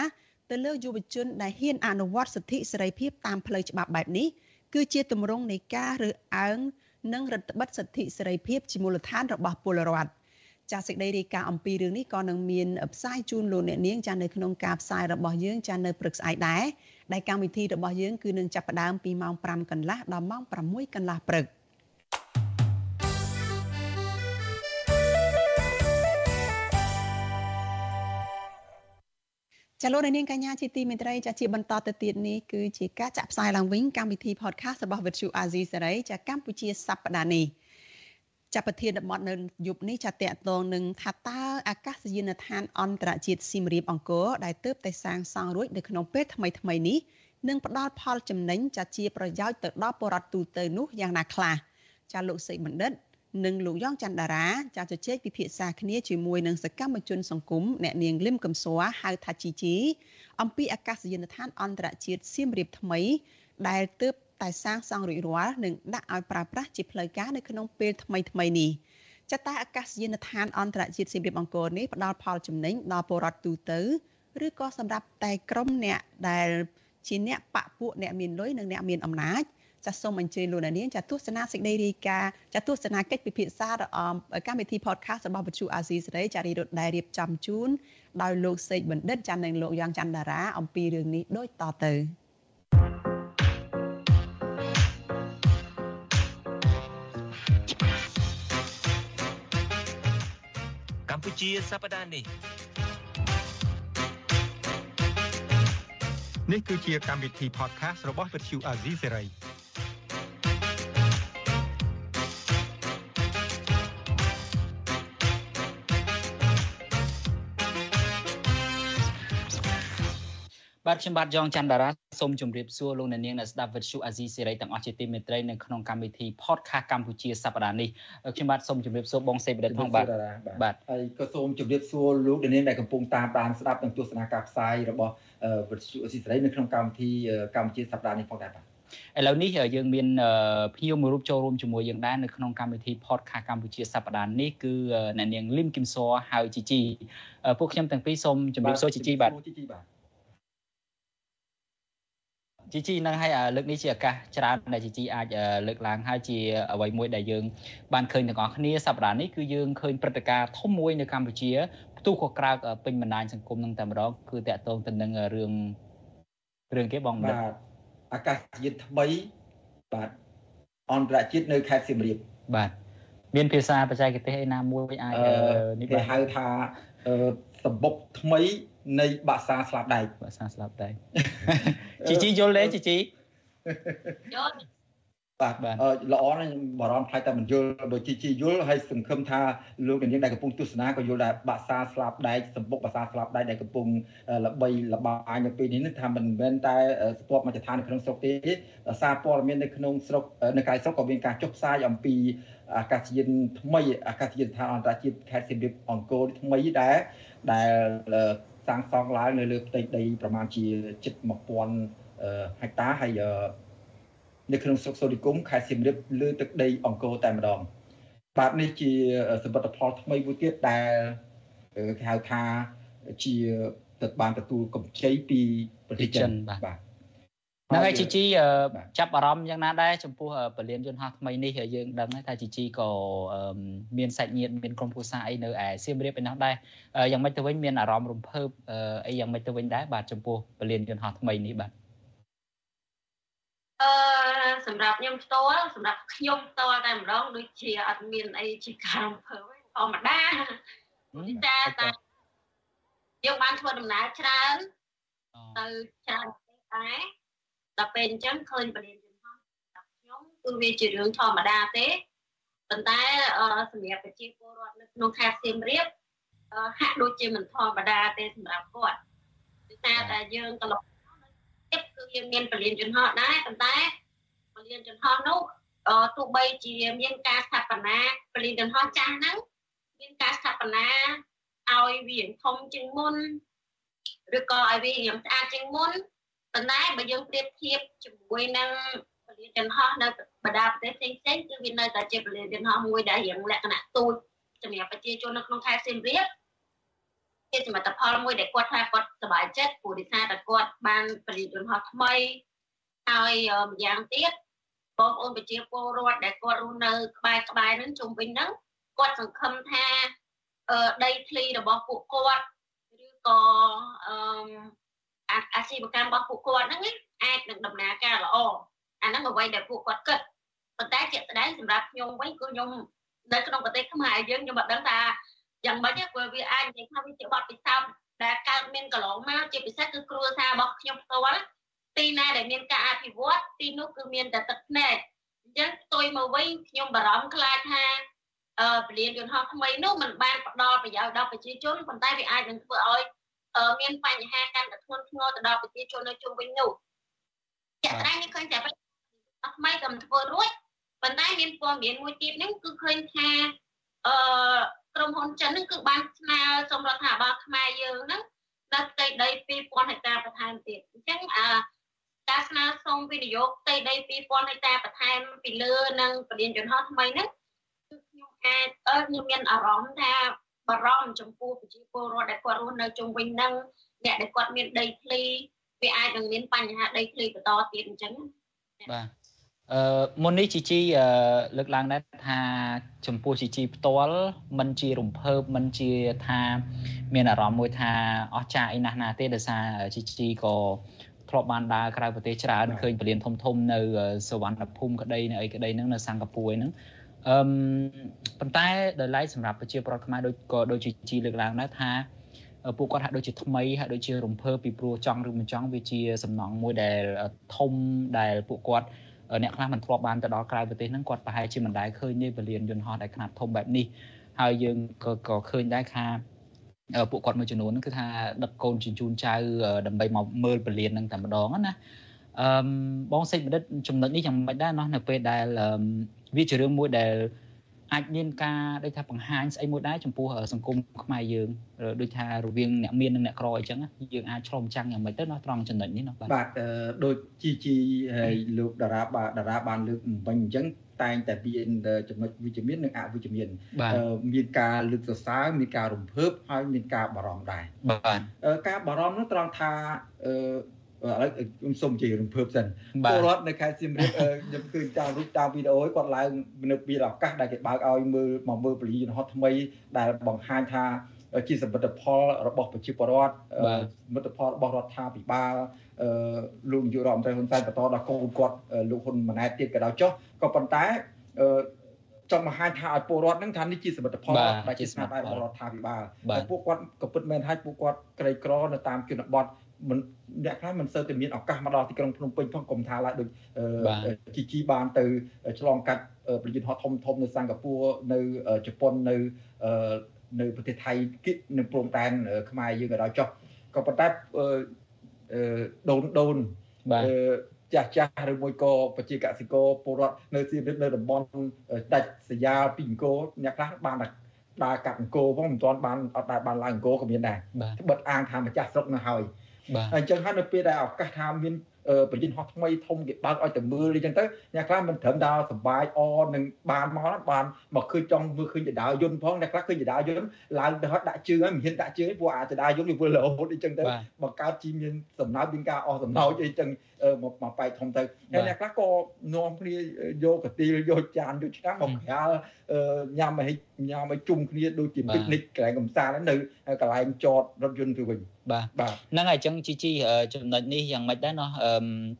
ទៅលើយុវជនដែលហ៊ានអនុវត្តសិទ្ធិសេរីភាពតាមផ្លូវច្បាប់បែបនេះគឺជាទម្រង់នៃការរើសអើងនិងរដ្ឋបិទសិទ្ធិសេរីភាពជាមូលដ្ឋានរបស់ពលរដ្ឋចាសសេចក្តីរាយការណ៍អំពីរឿងនេះក៏នឹងមានផ្សាយជូនលោកអ្នកនាងចានៅក្នុងការផ្សាយរបស់យើងចានៅព្រឹកស្អែកដែរដែលកម្មវិធីរបស់យើងគឺនឹងចាប់ផ្ដើមពីម៉ោង5កន្លះដល់ម៉ោង6កន្លះព្រឹក។ ចាលោកនាងកញ្ញាជាទីមេត្រីចាជាបន្តទៅទៀតនេះគឺជាការចាក់ផ្សាយឡើងវិញកម្មវិធី podcast របស់ Virtual Azizi សេរីចាកម្ពុជាសប្តាហ៍នេះចាប់ប្រធានបទនៅយប់នេះចាតកតងនឹងថាតើអាកាសយានដ្ឋានអន្តរជាតិស៊ីមរៀបអង្គរដែលទើបតែសាងសង់រួចនៅក្នុងពេលថ្មីថ្មីនេះនឹងផ្ដល់ផលចំណេញចាជាប្រយោជន៍ទៅដល់ប្រជាពលរដ្ឋទូទៅនោះយ៉ាងណាខ្លះចាលោកសេកបណ្ឌិត និងលោកយ៉ងច័ន្ទតារាចាជជែកពិភាក្សាគ្នាជាមួយនឹងសកម្មជនសង្គមអ្នកនាងលឹមកំសួរហៅថាជីជីអំពីអាកាសយានដ្ឋានអន្តរជាតិសៀមរាបថ្មី ដែលទើបតែសាងសង់រួចរាល់និងដាក់ឲ្យប្រើប្រាស់ជាផ្លូវការនៅក្នុងពេលថ្មីថ្មីនេះចតាអាកាសយានដ្ឋានអន្តរជាតិសៀមរាបអង្គរនេះផ្ដល់ផលចំណេញដល់ពលរដ្ឋទូទៅឬក៏សម្រាប់តែក្រុមអ្នកដែលជាអ្នកបពពួកអ្នកមានលុយនិងអ្នកមានអំណាច ចាសសូមអញ្ជើញលោកនាងចាទស្សនាសេចក្តីរាយការណ៍ចាទស្សនាកិច្ចពិភាក្សាកម្មវិធី podcast របស់វិទ្យុអាស៊ីសេរីចារីរត់ដែលរៀបចំជូនដោយលោកសេកបណ្ឌិតចានិងលោកយ៉ាងច័ន្ទតារាអំពីរឿងនេះដូចតទៅកម្ពុជាសប្តាហ៍នេះនេះគឺជាកម្មវិធី podcast របស់ Vuthu Azizi Serai បាទខ្ញុំបាទយ៉ងច័ន្ទតារាសូមជម្រាបសួរលោកអ្នកនាងអ្នកស្ដាប់វិទ្យុអាស៊ីសេរីទាំងអស់ជាទីមេត្រីនៅក្នុងកម្មវិធី podcast កម្ពុជាសប្តាហ៍នេះខ្ញុំបាទសូមជម្រាបសួរបងសេបដិតផងបាទបាទហើយក៏សូមជម្រាបសួរលោកអ្នកនាងដែលកំពុងតាមដានស្ដាប់និងទស្សនាការផ្សាយរបស់វិទ្យុអាស៊ីសេរីនៅក្នុងកម្មវិធីកម្ពុជាសប្តាហ៍នេះផងដែរបាទឥឡូវនេះយើងមានភ្ញៀវមួយរូបចូលរួមជាមួយយើងដែរនៅក្នុងកម្មវិធី podcast កម្ពុជាសប្តាហ៍នេះគឺអ្នកនាងលឹមគឹមសហៅជីជីពួកខ្ញុំទាំងពីរសូមជម្រាបសួរជីជីបាទជីជីបាទ ជីជីនឹងឲ្យលើកនេះជាឱកាសច្រើនដែលជីជីអាចលើកឡើងហើយជាអ្វីមួយដែលយើងបានឃើញទាំងអស់គ្នាសប្តាហ៍នេះគឺយើងឃើញព្រឹត្តិការណ៍ធំមួយនៅកម្ពុជាផ្ទុះក៏ក្រៅពេញបណ្ដាញសង្គមនឹងតែម្ដងគឺតាក់ទងទៅនឹងរឿងរឿងគេបងបាទអាកាសយានថ្មីបាទអន្តរជាតិនៅខេត្តសៀមរាបបាទមានភាសាបច្ចេកទេសឯណាមួយអាចនេះគេហៅថាសម្បុកថ្មីនៃបាសាស្លាប់ដែកបាសាស្លាប់ដែក ជីជីយល់ទេជីជីយល់បាទល្អណាស់បារម្ភផ្លែតែមិនយល់បើជីជីយល់ហើយសង្ឃឹមថាលោកនាងដែលកំពុងទស្សនាក៏យល់ដែរបាក់សាស្លាប់ដែកសម្បុកបាសាស្លាប់ដែកដែលកំពុងល្បីល្បាញនៅពេលនេះថាមិនមែនតែស្ទាប់មកចឋាននៅក្នុងស្រុកទេសារព័ត៌មាននៅក្នុងស្រុកនៅក្រៅស្រុកក៏មានការចុះផ្សាយអំពីអាកាសយានថ្មីអាកាសយានដ្ឋានអន្តរជាតិខេត្តសៀមរាបអង្គរថ្មីដែរដែល សាងសង់ឡើងនៅលើផ្ទៃដីប្រមាណជាជិត1000ហិកតាហើយនៅក្នុងស្រុកសូរិគុំខេត្តសៀមរាបលើទឹកដីអង្គរតែម្ដងបាទនេះជាសមិទ្ធផលថ្មីមួយទៀតដែលគេហៅថាជាទឹកបានទទួលកម្ចីពីប្រទេសចិនបាទ ហ្នឹងហើយជីជីចាប់អារម្មណ៍យ៉ាងណាដែរចំពោះពលានយន្តហោះថ្មីនេះយើងដឹងថាជីជីក៏មានសាច់ញាតិមានក្រុមគ្រួសារអីនៅឯសៀមរាបឯនោះដែរយ៉ាងម៉េចទៅវិញមានអារម្មណ៍រំភើបអីយ៉ាងម៉េចទៅវិញដែរបាទចំពោះពលានយន្តហោះថ្មីនេះបាទអឺសម្រាប់ខ្ញុំផ្ទាល់សម្រាប់ខ្ញុំផ្ទាល់តែម្ដងដូចជាអត់មានអីជាការរំភើបធម្មតាតែតែយើងបានធ្វើដំណើរច្រើនទៅច្រើនដែរ ដល់ពេលអញ្ចឹងឃើញបរិញ្ញាបត្ររបស់ខ្ញុំគឺវាជារឿងធម្មតាទេប៉ុន្តែសម្រាប់ប្រជាពលរដ្ឋនៅក្នុងខេត្តសៀមរាបហាក់ដូចជាមិនធម្មតាទេសម្រាប់គាត់គឺថាតែយើងកន្លងទៀតគឺយើងមានបរិញ្ញាបត្រហោះដែរប៉ុន្តែបរិញ្ញាបត្រហោះនោះទោះបីជាមានការស្ថាបនាបរិញ្ញាបត្រហោះចាស់ហ្នឹងមានការស្ថាបនាឲ្យវាធំជាងមុនឬក៏ឲ្យវារៀងស្អាតជាងមុន ប៉ុន្តែបើយើងប្រៀបធៀបជាមួយនឹងពលានយន្តហោះនៅបណ្ដាប្រទេសផ្សេងផ្សេងគឺវានៅតែជាពលានយន្តហោះមួយដែលរៀងលក្ខណៈទូចសម្រាប់ប្រជាជននៅក្នុងខេត្តសៀមរាបជាសមិទ្ធផលមួយដែលគាត់ថាគាត់សប្បាយចិត្តព្រោះដោយសារតែគាត់បានពលានយន្តហោះថ្មីហើយម្យ៉ាងទៀតបងប្អូនប្រជាពលរដ្ឋដែលគាត់រស់នៅក្បែរក្បែរហ្នឹងជុំវិញហ្នឹងគាត់សង្ឃឹមថាដីធ្លីរបស់ពួកគាត់ឬក៏អឺ អាជីវកម្មរបស់ពួកគាត់ហ្នឹងអាចនឹងដំណើរការល្អអាហ្នឹងអ្វីដែលពួកគាត់គិតប៉ុន្តែជាក់ស្ដែងសម្រាប់ខ្ញុំវិញគឺខ្ញុំនៅក្នុងប្រទេសខ្មែរយើងខ្ញុំមិនដឹងថាយ៉ាងម៉េចព្រោះវាអាចនិយាយថាវាជាបទពិសោធន៍ដែលកើតមានកន្លងមកជាពិសេសគឺគ្រួសាររបស់ខ្ញុំផ្ទាល់ទីណាដែលមានការអភិវឌ្ឍទីនោះគឺមានតែទឹកភ្នែកអញ្ចឹងផ្ទុយមកវិញខ្ញុំបារម្ភខ្លាចថាអឺពលានយន្តហោះថ្មីនោះมันបានផ្ដល់ប្រយោជន៍ដល់ប្រជាជនប៉ុន្តែវាអាចនឹងធ្វើឲ្យ មានបញ្ហាកាន់តែធ្ងន់ធ្ងរទៅដល់ប្រជាជននៅជុំវិញនោះចាក់ស្ដែងនេះឃើញតែថ្មីក៏មិនធ្វើរួចប៉ុន្តែមានព័ត៌មានមួយទៀតហ្នឹងគឺឃើញថាអឺក្រុមហ៊ុនចិនហ្នឹងគឺបានស្នើសុំរដ្ឋាភិបាលខ្មែរយើងហ្នឹងដល់ផ្ទៃដី2000ហិកតាបន្ថែមទៀតអញ្ចឹងអឺការស្នើសុំវិនិយោគផ្ទៃដី2000ហិកតាបន្ថែមពីលើនឹងពលានយន្តហោះថ្មីហ្នឹងគឺខ្ញុំអាចអឺខ្ញុំមានអារម្មណ៍ថា បារម្ភចំពោះប្រជាពលរដ្ឋដែលគាត់រស់នៅជុំវិញនឹងអ្នកដែលគាត់មានដីធ្លីវាអាចនឹងមានបញ្ហាដីធ្លីបន្តទៀតអញ្ចឹងបាទអឺមុននេះជីជីលើកឡើងដែរថាចំពោះជីជីផ្ទាល់มันជារំភើបมันជាថាមានអារម្មណ៍មួយថាអស្ចារ្យអីណាស់ណាទេដោយសារជីជីក៏ធ្លាប់បានដើរក្រៅប្រទេសច្រើនឃើញពលានធំធំនៅសវណ្ណភូមិក្តីនៅអីក្តីហ្នឹងនៅសិង្ហបុរីហ្នឹង អឺប៉ុន្តែដោយឡែកសម្រាប់ប្រជាប្រដ្ឋខ្មែរដូចក៏ដូចជាជីលើកឡើងដែរថាពួកគាត់ហាក់ដូចជាថ្មីហាក់ដូចជារំភើបពីព្រោះចង់ឬមិនចង់វាជាសំណងមួយដែលធំដែលពួកគាត់អ្នកខ្លះមិនធ្លាប់បានទៅដល់ក្រៅប្រទេសហ្នឹងគាត់ប្រហែលជាមិនដែលឃើញទេពលានយន្តហោះដែលខ្នាតធំបែបនេះហើយយើងក៏ក៏ឃើញដែរថាពួកគាត់មួយចំនួនហ្នឹងគឺថាដឹកកូនជញ្ជូនចៅដើម្បីមកមើលពលានហ្នឹងតែម្ដងណាអឺបងសេចបណ្ឌិតចំណុចនេះយ៉ាងម៉េចដែរណោះនៅពេលដែល វាជារឿងមួយដែលអាចមានការដូចថាបង្ហាញស្អីមួយដែរចំពោះសង្គមខ្មែរយើងដូចថារវាងអ្នកមាននិងអ្នកក្រអញ្ចឹងយើងអាចឆ្លុំចាំងយ៉ាងម៉េចទៅណោះត្រង់ចំណុចនេះណោះបាទបាទដូចជីជីហើយលោកតារាបាទតារាបានលើកបំពេញអញ្ចឹងតែងតែមានចំណុចវិជ្ជមាននិងអវិជ្ជមានមានការលើកសរសើរមានការរំភើបហើយមានការបារម្ភដែរបាទការបារម្ភនោះត្រង់ថា ឥឡូវខ្ញុំសូមជារំភើបសិនពលរដ្ឋនៅខេត្តសៀមរាបខ្ញុំឃើញតាមរូបតាមវីដេអូគាត់ឡើងនៅពីឱកាសដែលគេបើកឲ្យមើលមកមើលពលិយន្តហោះថ្មីដែលបង្ហាញថាជាសមិទ្ធផលរបស់ប្រជាពលរដ្ឋសមិទ្ធផលរបស់រដ្ឋាភិបាលអឺលោកនាយករដ្ឋមន្ត្រីហ៊ុនសែនបន្តដល់កូនគាត់លោកហ៊ុនម៉ាណែតទៀតក៏ដោយចុះក៏ប៉ុន្តែអឺចង់បង្ហាញថាឲ្យពលរដ្ឋនឹងថានេះជាសមិទ្ធផលដែលជាស្នាដៃរបស់រដ្ឋាភិបាលតែពួកគាត់ក៏ពិតមែនហើយពួកគាត់ក្រីក្រនៅតាមជនបទ មិនអ្នកខ្លះមិនសូវតែមានឱកាសមកដល់ទីក្រុងភ្នំពេញផងកុំថាឡើយដូចជីជីបានទៅឆ្លងកាត់ប្រយុទ្ធហត់ធំធំនៅសិង្ហបុរីនៅជប៉ុននៅនៅប្រទេសថៃគិតនៅព្រំដែនខ្មែរយើងក៏ដោយចុះក៏ប៉ុន្តែដូនដូនបាទចាស់ចាស់ឬមួយក៏ប្រជាកសិករពលរដ្ឋនៅសៀមរាបនៅតំបន់ដាច់សយ៉ាពីអង្គរអ្នកខ្លះបានដើរកាត់អង្គរផងមិនទាន់បានអត់ដែរបានឡើងអង្គរក៏មានដែរបិទអាងថាម្ចាស់ស្រុកនៅហើយ អញ្ចឹងហើយនៅពេលដែលឱកាសថាមានប្រជិនហោះថ្មីធំគេបើកឲ្យទៅមើលអញ្ចឹងទៅអ្នកខ្លះមិនត្រឹមដល់សុបាយអនឹងបានមកបានមកឃើញចង់មើលឃើញចដាយន្តផងអ្នកខ្លះឃើញចដាយន្តឡើងទៅហត់ដាក់ជើងហើយមិនហ៊ានដាក់ជើងព្រោះអាចដាយន្តវាវិលរហូតអញ្ចឹងទៅបង្កើតជីមានសំណើចមានការអស់សំណោចអីចឹងមកមកបែកធំទៅហើយអ្នកខ្លះក៏នាំគ្នាយកកាទីលយកចានយកឆ្នាំមកក្រាលញ៉ាំឲ្យញ៉ាំឲ្យជុំគ្នាដូចជាពិកនិចកន្លែងកំសាន្តនៅកន្លែងចតរថយន្តទៅវិញបាទបាទហ្នឹងហើយអញ្ចឹងជីជីចំណុចនេះយ៉ាងម៉េចដែរណោះ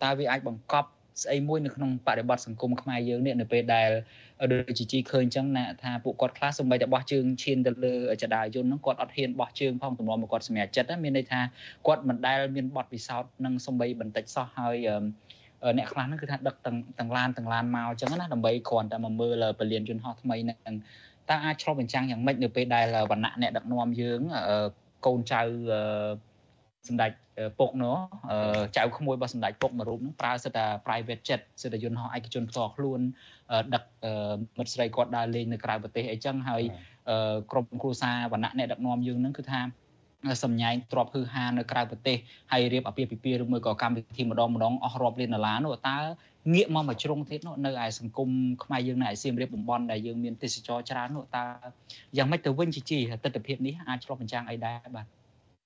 តើវាអាចបង្កប់ ស្អីមួយនៅក្នុងបរិបទសង្គមខ្មែរយើងនេះនៅពេលដែលដូចជីជីឃើញអញ្ចឹងណាថាពួកគាត់ខ្លះសម្បីតែបោះជើងឈានទៅលើចដាយន្តហ្នឹងគាត់អត់ហ៊ានបោះជើងផងទម្លាប់មកគាត់សម្រាប់ចិត្តមានន័យថាគាត់មិនដែលមានបទពិសោធន៍នឹងសម្បីបន្តិចសោះហើយអ្នកខ្លះហ្នឹងគឺថាដឹកទាំងទាំងឡានទាំងឡានមកអញ្ចឹងណាដើម្បីគ្រាន់តែមកមើលពលានយន្តហោះថ្មីហ្នឹងតើអាចឆ្លុះបញ្ចាំងយ៉ាងម៉េចនៅពេលដែលវណ្ណៈអ្នកដឹកនាំយើងកូនចៅ សម្ដេចពុកនោះចៅក្មួយរបស់សម្ដេចពុកមួយរូបហ្នឹងប្រើសិតតែ private jet សិតតែយន្តហោះឯកជនផ្ទាល់ខ្លួនដឹកមិត្តស្រីគាត់ដើរលេងនៅក្រៅប្រទេសអីចឹងហើយក្រុមគ្រួសារវណ្ណៈអ្នកដឹកនាំយើងហ្នឹងគឺថាសម្ញែងទ្របហឺហានៅក្រៅប្រទេសហើយរៀបអាពាហ៍ពិពាហ៍ឬមួយក៏កម្មវិធីម្ដងម្ដងអស់រាប់លានដុល្លារនោះតើងាកមកមួយជ្រុងទៀតនោះនៅឯសង្គមខ្មែរយើងនៅឯសៀមរាបតំបន់ដែលយើងមានទេសចរច្រើននោះតើយ៉ាងម៉េចទៅវិញជីជីទស្សនវិជ្ជានេះអាចឆ្លុះបញ្ចាំងអីដែរបាទ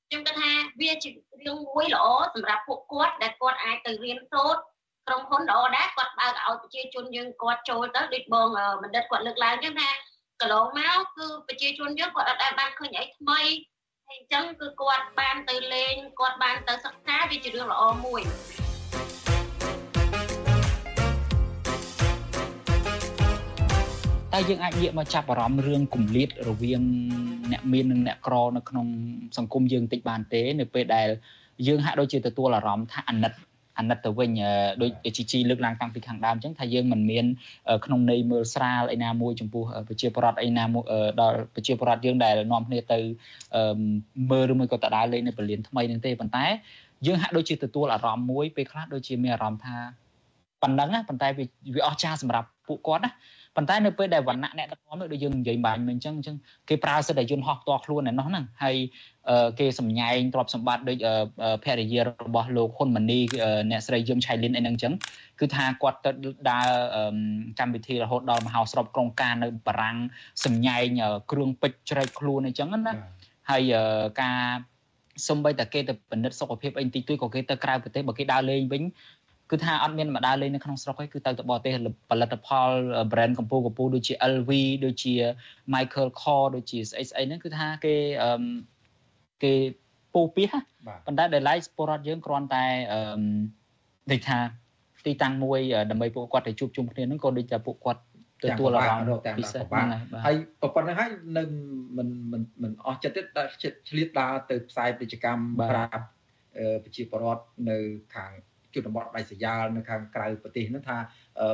ខ្ញុំគិតថា វាជារឿងមួយល្អសម្រាប់ពួកគាត់ដែលគាត់អាចទៅរៀនសូត្រក្រុមហ៊ុនល្អដែរគាត់បើកឲ្យប្រជាជនយើងគាត់ចូលទៅដូចបងបណ្ឌិតគាត់លើកឡើងចឹងថាកន្លងមកគឺប្រជាជនយើងគាត់អត់ដែលបានឃើញអីថ្មីហើយអញ្ចឹងគឺគាត់បានទៅលេងគាត់បានទៅសិក្សាវាជារឿងល្អមួយ តើយើងអាចងាកមកចាប់អារម្មណ៍រឿងគម្លាតរវាងអ្នកមាននិងអ្នកក្រនៅក្នុងសង្គមយើងតិចបានទេនៅពេលដែលយើងហាក់ដូចជាទទួលអារម្មណ៍ថាអាណិតអាណិតទៅវិញដូចជីជីលើកឡើងតាំងពីខាងដើមអញ្ចឹងថាយើងមិនមានក្នុងន័យមើលស្រាលឯណាមួយចំពោះប្រជាពលរដ្ឋឯណាមួយដល់ប្រជាពលរដ្ឋយើងដែលនាំគ្នាទៅមើលឬមួយក៏តដើរលេងនៅពលានថ្មីនឹងទេប៉ុន្តែយើងហាក់ដូចជាទទួលអារម្មណ៍មួយពេលខ្លះដូចជាមានអារម្មណ៍ថាប៉ុណ្ណឹងណាប៉ុន្តែវាអស្ចារ្យសម្រាប់ពួកគាត់ណា ប៉ុន្តែនៅពេលដែលវណ្ណៈអ្នកដឹកនាំដូចយើងនិយាយបាញ់មិញអញ្ចឹងអញ្ចឹងគេប្រើសិទ្ធិយន្តហោះផ្ទាល់ខ្លួនឯនោះហ្នឹងហើយគេសម្ញែងទ្រព្យសម្បត្តិដូចភរិយារបស់លោកហ៊ុនម៉ាណីអ្នកស្រីយឹមឆៃលីនអីហ្នឹងអញ្ចឹងគឺថាគាត់ទៅដើរកម្មវិធីរហូតដល់មហោស្រពក្រុងការនៅបារាំងសម្ញែងគ្រឿងពេជ្រជ្រែកខ្លួនអញ្ចឹងណាហើយការសំបីតែគេទៅពិនិត្យសុខភាពអីតិចតួចក៏គេទៅក្រៅប្រទេសបើគេដើរលេងវិញ គឺថាអត់មានម្ដាលេងនៅក្នុងស្រុកទេគឺទៅទៅបរទេសផលិតផល brand កម្ពុជាកម្ពុជាដូចជា LV ដូចជា Michael Kors ដូចជាស្អីស្អីហ្នឹងគឺថាគេអឺគេពោពីហ่ะប៉ុន្តែដែលឡៃស្ពរដ្ឋយើងគ្រាន់តែអឺដូចថាទីតាំងមួយដើម្បីពួកគាត់ទៅជួបជុំគ្នាហ្នឹងក៏ដូចតែពួកគាត់ទទួលអារម្មណ៍ពិសេសហ្នឹងហើយក៏ប៉ុណ្ណឹងហើយនឹងមិនមិនមិនអស់ចិត្តទេតែឆ្លៀតដើរទៅផ្សាយពាណិជ្ជកម្មប្រាប់ប្រជាពលរដ្ឋនៅខាង ជនបទដាច់ស្រយាលនៅខាងក្រៅប្រទេសហ្នឹងថា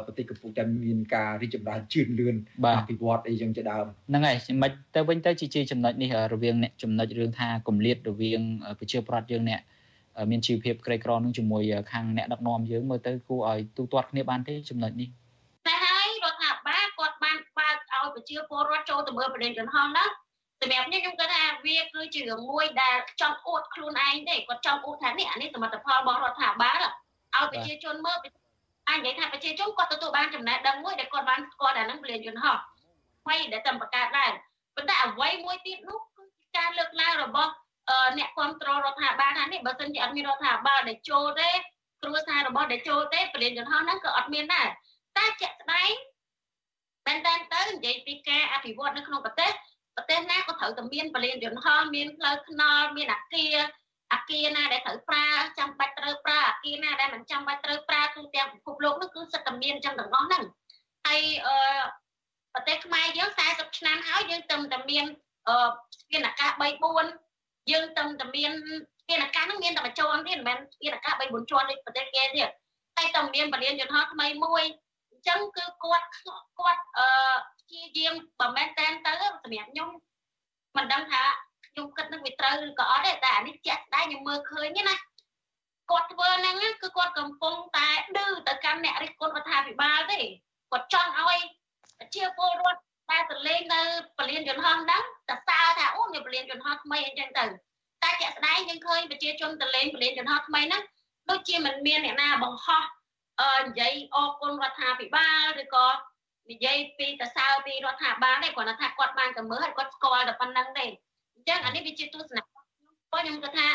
ប្រទេសកំពុងតែមានការរីកចម្រើនជឿនលឿនអភិវឌ្ឍអីចឹងជាដើមហ្នឹងហើយមិនទៅវិញទៅជាចំណុចនេះរវាងអ្នកចំណុចរឿងថាគម្លាតរវាងប្រជាប្រដ្ឋយើងអ្នកមានជីវភាពក្រីក្រនឹងជាមួយខាងអ្នកដឹកនាំយើងមើលទៅគួរឲ្យទូទាត់គ្នាបានទេចំណុចនេះតែហើយរដ្ឋាភិបាលគាត់បានបើកឲ្យប្រជាពលរដ្ឋចូលទៅមើលប្រទេសយន្តហោះណាសម្រាប់ខ្ញុំខ្ញុំគិតថាវាគឺជារឿងមួយដែលចង់អួតខ្លួនឯងទេគាត់ចង់អួតថានេះអានេះសមិទ្ធផលរបស់រដ្ឋាភិបាល ឲ្យប្រជាជនមើលអាចនិយាយថាប្រជាជនគាត់ទទួលបានចំណេះដឹងមួយដែលគាត់បានស្គាល់តែនឹងពលានយន្តហោះថ្មីដែលតែបង្កើតដែរប៉ុន្តែអ្វីមួយទៀតនោះគឺជាការលើកឡើងរបស់អ្នកគ្រប់គ្រងរដ្ឋាភិបាលថានេះបើសិនជាអត់មានរដ្ឋាភិបាលដែលចូលទេគ្រួសាររបស់ដែលចូលទេពលានយន្តហោះហ្នឹងក៏អត់មានដែរតែជាក់ស្ដែងមែនតើទៅនិយាយពីការអភិវឌ្ឍនៅក្នុងប្រទេសប្រទេសណាក៏ត្រូវតែមានពលានយន្តហោះមានផ្លូវថ្នល់មានអាគារ អាគារណាដែលត្រូវប្រើចាំបាច់ត្រូវប្រើអាគារណាដែលមិនចាំបាច់ត្រូវប្រើទូទាំងពិភពលោកនោះគឺសិតតែមានចឹងទាំងអស់ហ្នឹងហើយអឺប្រទេសខ្មែរយើង40ឆ្នាំហើយយើងទៅតែមានអឺស្ពានអាកាស3 4យើងទៅតែមានស្ពានអាកាសហ្នឹងមានតែបញ្ចូលទៀតមិនមែនស្ពានអាកាស3 4ជាន់ដូចប្រទេសគេទៀតតែតែមានពលានយន្តហោះថ្មីមួយអញ្ចឹងគឺគាត់គាត់អឺព្យាយាមបើមែនតែនទៅសម្រាប់ខ្ញុំមិនដឹងថា ខ្ញុំគិតនឹងវាត្រូវឬក៏អត់ទេតែអានេះជាក់ស្ដែងខ្ញុំមើលឃើញណាគាត់ធ្វើហ្នឹងគឺគាត់កំពុងតែឌឺទៅកាន់អ្នករិះគន់រដ្ឋាភិបាលទេគាត់ចង់ឲ្យប្រជាពលរដ្ឋតែទៅលេងនៅពលានយន្តហោះហ្នឹងតសើថាអូមានពលានយន្តហោះថ្មីអញ្ចឹងទៅតែជាក់ស្ដែងយើងឃើញប្រជាជនទៅលេងពលានយន្តហោះថ្មីហ្នឹងដូចជាមិនមានអ្នកណាបង្ហោះអឺនិយាយអរគុណរដ្ឋាភិបាលឬក៏និយាយពីតសើពីរដ្ឋាភិបាលទេគាត់ថាគាត់បានទៅមើលហើយគាត់ស្គាល់តែប៉ុណ្្នឹងទេអញ្ចឹងអានេះវាជាទស្សនៈរបស់ខ្ញុំគាត់ថា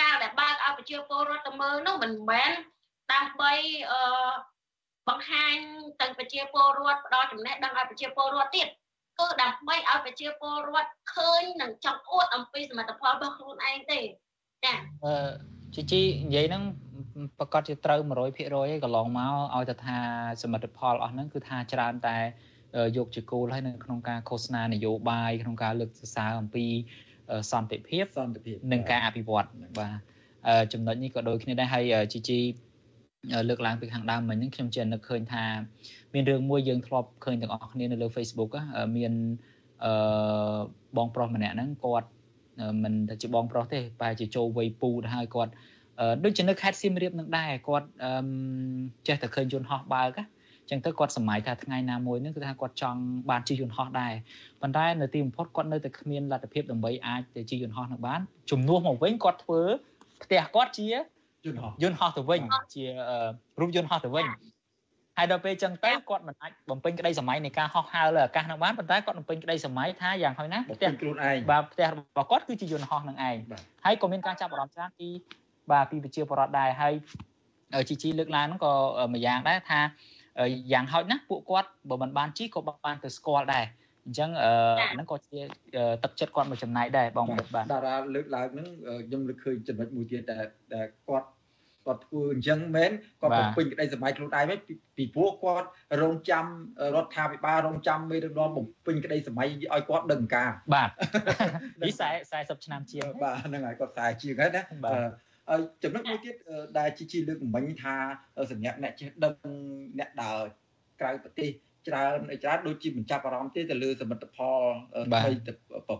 កាលដែលបើកឲ្យប្រជាពលរដ្ឋទៅមើលនោះមិនមែនដើម្បីអឺបង្ហាញទៅប្រជាពលរដ្ឋផ្ដល់ចំណេះដឹងឲ្យប្រជាពលរដ្ឋទៀតគឺដើម្បីឲ្យប្រជាពលរដ្ឋឃើញនិងចង់អួតអំពីសមិទ្ធផលរបស់ខ្លួនឯងទេចាអឺជីជីនិយាយហ្នឹងប្រកាសជាត្រូវ100%ឯងកន្លងមកឲ្យទៅថាសមិទ្ធផលអស់ហ្នឹងគឺថាច្រើនតែយកជាគោលហើយនៅក្នុងការឃោសនានយោបាយក្នុងការលើកសរសើរអំពី សន្តិភាពសន្តិភាពនិងការអភិវឌ្ឍបាទចំណុចនេះក៏ដូចគ្នាដែរហើយជីជីលើកឡើងពីខាងដើមមិញហ្នឹងខ្ញុំជានឹកឃើញថាមានរឿងមួយយើងធ្លាប់ឃើញទាំងអស់គ្នានៅលើ Facebook មានអឺបងប្រុសម្នាក់ហ្នឹងគាត់មិនតែជាបងប្រុសទេបែរជាចូលវ័យពូទៅហើយគាត់ដូចជានៅខេត្តសៀមរាបនឹងដែរគាត់ចេះតែឃើញយន្តហោះបើក ចឹងទៅគាត់សម័យថាថ្ងៃណាមួយនឹងគឺថាគាត់ចង់បានជិះយន្តហោះដែរប៉ុន្តែនៅទីបំផុតគាត់នៅតែគ្មានលទ្ធភាពដើម្បីអាចទៅជិះយន្តហោះនឹងបានជំនួសមកវិញគាត់ធ្វើផ្ទះគាត់ជាយន្តហោះយន្តហោះទៅវិញជារូបយន្តហោះទៅវិញហើយដល់ពេលចឹងទៅគាត់មិនអាចបំពេញក្តីសម័យនៃការហោះហើរលើអាកាសនឹងបានប៉ុន្តែគាត់បំពេញក្តីសម័យថាយ៉ាងហោចណាស់ផ្ទះខ្លួនឯងបាទផ្ទះរបស់គាត់គឺជាយន្តហោះនឹងឯងហើយក៏មានការចាប់អារម្មណ៍ច្រើនពីបាទពីប្រជាពលរដ្ឋដែរហើយជីជីលើកឡើងហ្នឹងក៏មួយយ៉ាងដែរថា យ៉ាងហោចណាស់ពួកគាត់បើមិនបានជីក៏បានទៅស្គាល់ដែរអញ្ចឹងហ្នឹងក៏ជាទឹកចិត្តគាត់មួយចំណែកដែរបងមិត្តបាទតារាលើកឡើងហ្នឹងខ្ញុំលើកឃើញចំណុចមួយទៀតដែលគាត់គាត់ធ្វើអញ្ចឹងមែនគាត់បំពេញក្តីសម័យខ្លួនឯងវិញពីព្រោះគាត់រងចាំរដ្ឋាភិបាលរងចាំមេដឹកនាំបំពេញក្តីសម័យឲ្យគាត់ដឹងការបាទនេះ40ឆ្នាំជាងបាទហ្នឹងហើយគាត់40ជាងហើយណាបាទ ហើយចំណុចមួយទៀតដែលជីជីលើកមិញថាសម្រាប់អ្នកចេះដឹងអ្នកដើរក្រៅប្រទេសច្រើនច្រើនដូចជាបញ្ចាប់អារម្មណ៍ទេទៅលើសមិទ្ធផលថ្មី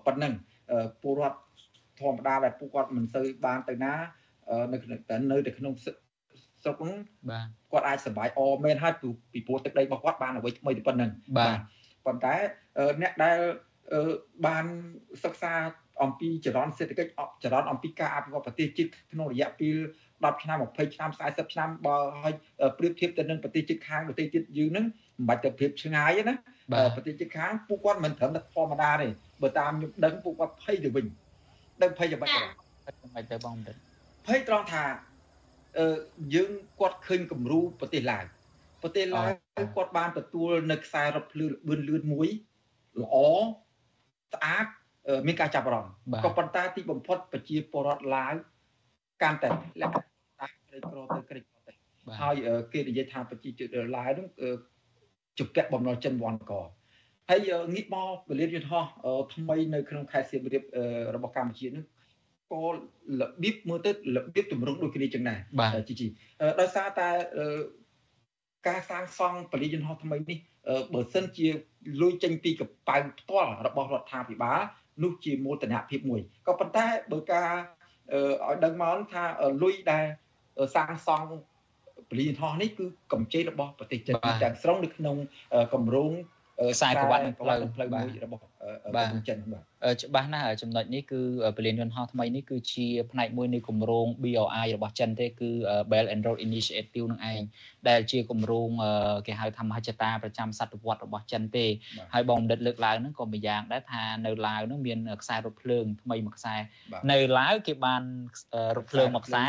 ប៉ុណ្ណឹងពលរដ្ឋធម្មតាដែលពួកគាត់មិនសូវបានទៅណានៅនៅតែក្នុងស្រុកហ្នឹងបាទគាត់អាចសប្បាយអមែនហើយពីព្រោះទឹកដីរបស់គាត់បានអ្វីថ្មីទៅប៉ុណ្ណឹងបាទប៉ុន្តែអ្នកដែលបានសិក្សា អំពីចរន្តសេដ្ឋកិច្ចចរន្តអំពីការអភិវឌ្ឍប្រទេសជាតិក្នុងរយៈពេល10ឆ្នាំ20ឆ្នាំ40ឆ្នាំបើឲ្យប្រៀបធៀបទៅនឹងប្រទេសជិតខាងប្រទេសទៀតយើងហ្នឹងមិនបាច់ទៅប្រៀបឆ្ងាយទេណាប្រទេសជិតខាងពួកគាត់មិនត្រឹមតែធម្មតាទេបើតាមខ្ញុំដឹងពួកគាត់ភ័យទៅវិញដឹងភ័យយ៉ាងម៉េចទៅមិនទៅបងមិនភ័យត្រង់ថាអឺយើងគាត់ឃើញគំរូប្រទេសឡាវប្រទេសឡាវគាត់បានទទួលនៅខ្សែរថភ្លើងលឿនលឿនមួយល្អស្អាត មានការចាប់អារម្មណ៍ក៏ប៉ុន្តែទីបំផុតប្រជាពលរដ្ឋឡាវកាន់តែលក្ខណៈក្រីក្រទៅក្រីក្រទៅហើយគេនិយាយថាប្រជាជនឡាវហ្នឹងជពាក់បំណុលចិនវ៉ាន់កហើយងាកមកពលានយន្តហោះថ្មីនៅក្នុងខេត្តសៀមរាបរបស់កម្ពុជាហ្នឹងក៏របៀបមើលទៅរបៀបទម្រង់ដូចគ្នាចឹងដែរជីជីដោយសារតែការសាងសង់ពលានយន្តហោះថ្មីនេះបើសិនជាលុយចេញពីកប៉ៅផ្ទាល់របស់រដ្ឋាភិបាល នោះជាមោទនភាពមួយក៏ប៉ុន្តែបើការឲ្យដឹងមកថាលុយដែលសាងសង់ពលានហោះនេះគឺកម្ចីរបស់ប្រទេសចិនទាំងស្រុងនៅក្នុងគម្រោង ខ្សែក្រវ៉ាត់និងផ្លូវផ្លូវមួយរបស់បាទចិនបាទច្បាស់ណាស់ចំណុចនេះគឺពលានយន្តហោះថ្មីនេះគឺជាផ្នែកមួយនៃគម្រោង BRI របស់ចិនទេគឺ Belt and Road Initiative នឹងឯងដែលជាគម្រោងគេហៅថាមហិច្ឆតាប្រចាំសតវត្សរបស់ចិនទេហើយបងបណ្ឌិតលើកឡើងហ្នឹងក៏ម្យ៉ាងដែរថានៅឡាវហ្នឹងមានខ្សែរថភ្លើងថ្មីមួយខ្សែនៅឡាវគេបានរថភ្លើងមួយខ្សែ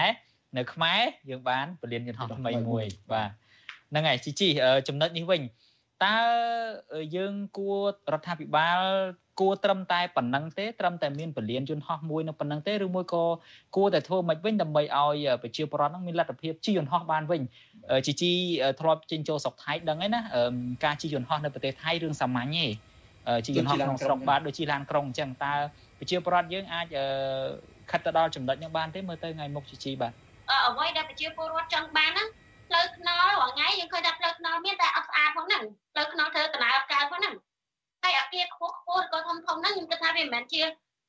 នៅខ្មែរយើងបានពលានយន្តហោះថ្មីមួយបាទហ្នឹងហើយជីជីចំណុចនេះវិញ តើយើងគួររដ្ឋាភិបាលគួរត្រឹមតែប៉ុណ្ណឹងទេត្រឹមតែមានពលានយន្តហោះមួយនៅប៉ុណ្ណឹងទេឬមួយក៏គួរតែធ្វើមិនវិញដើម្បីឲ្យប្រជាពលរដ្ឋនឹងមានលទ្ធភាពជិះយន្តហោះបានវិញជីជីធ្លាប់ចេញចូលស្រុកថៃដឹងហើយណាការជិះយន្តហោះនៅប្រទេសថៃរឿងសាមញ្ញទេជិះយន្តហោះក្នុងស្រុកបាទដូចជិះឡានក្រុងអញ្ចឹងតើប្រជាពលរដ្ឋយើងអាចខិតទៅដល់ចំណុចនេះបានទេមើលទៅថ្ងៃមុខជីជីបាទអ្វីដែលប្រជាពលរដ្ឋចង់បានណា ផ្លូវថ្នល់រាល់ថ្ងៃយើងឃើញថាផ្លូវថ្នល់មានតែអត់ស្អាតផងហ្នឹងផ្លូវថ្នល់ធ្វើដំណើរអត់កើតផងហ្នឹងហើយអាគារខ្ពស់ខ្ពស់ក៏ធំធំហ្នឹងខ្ញុំគិតថាវាមិនមែនជា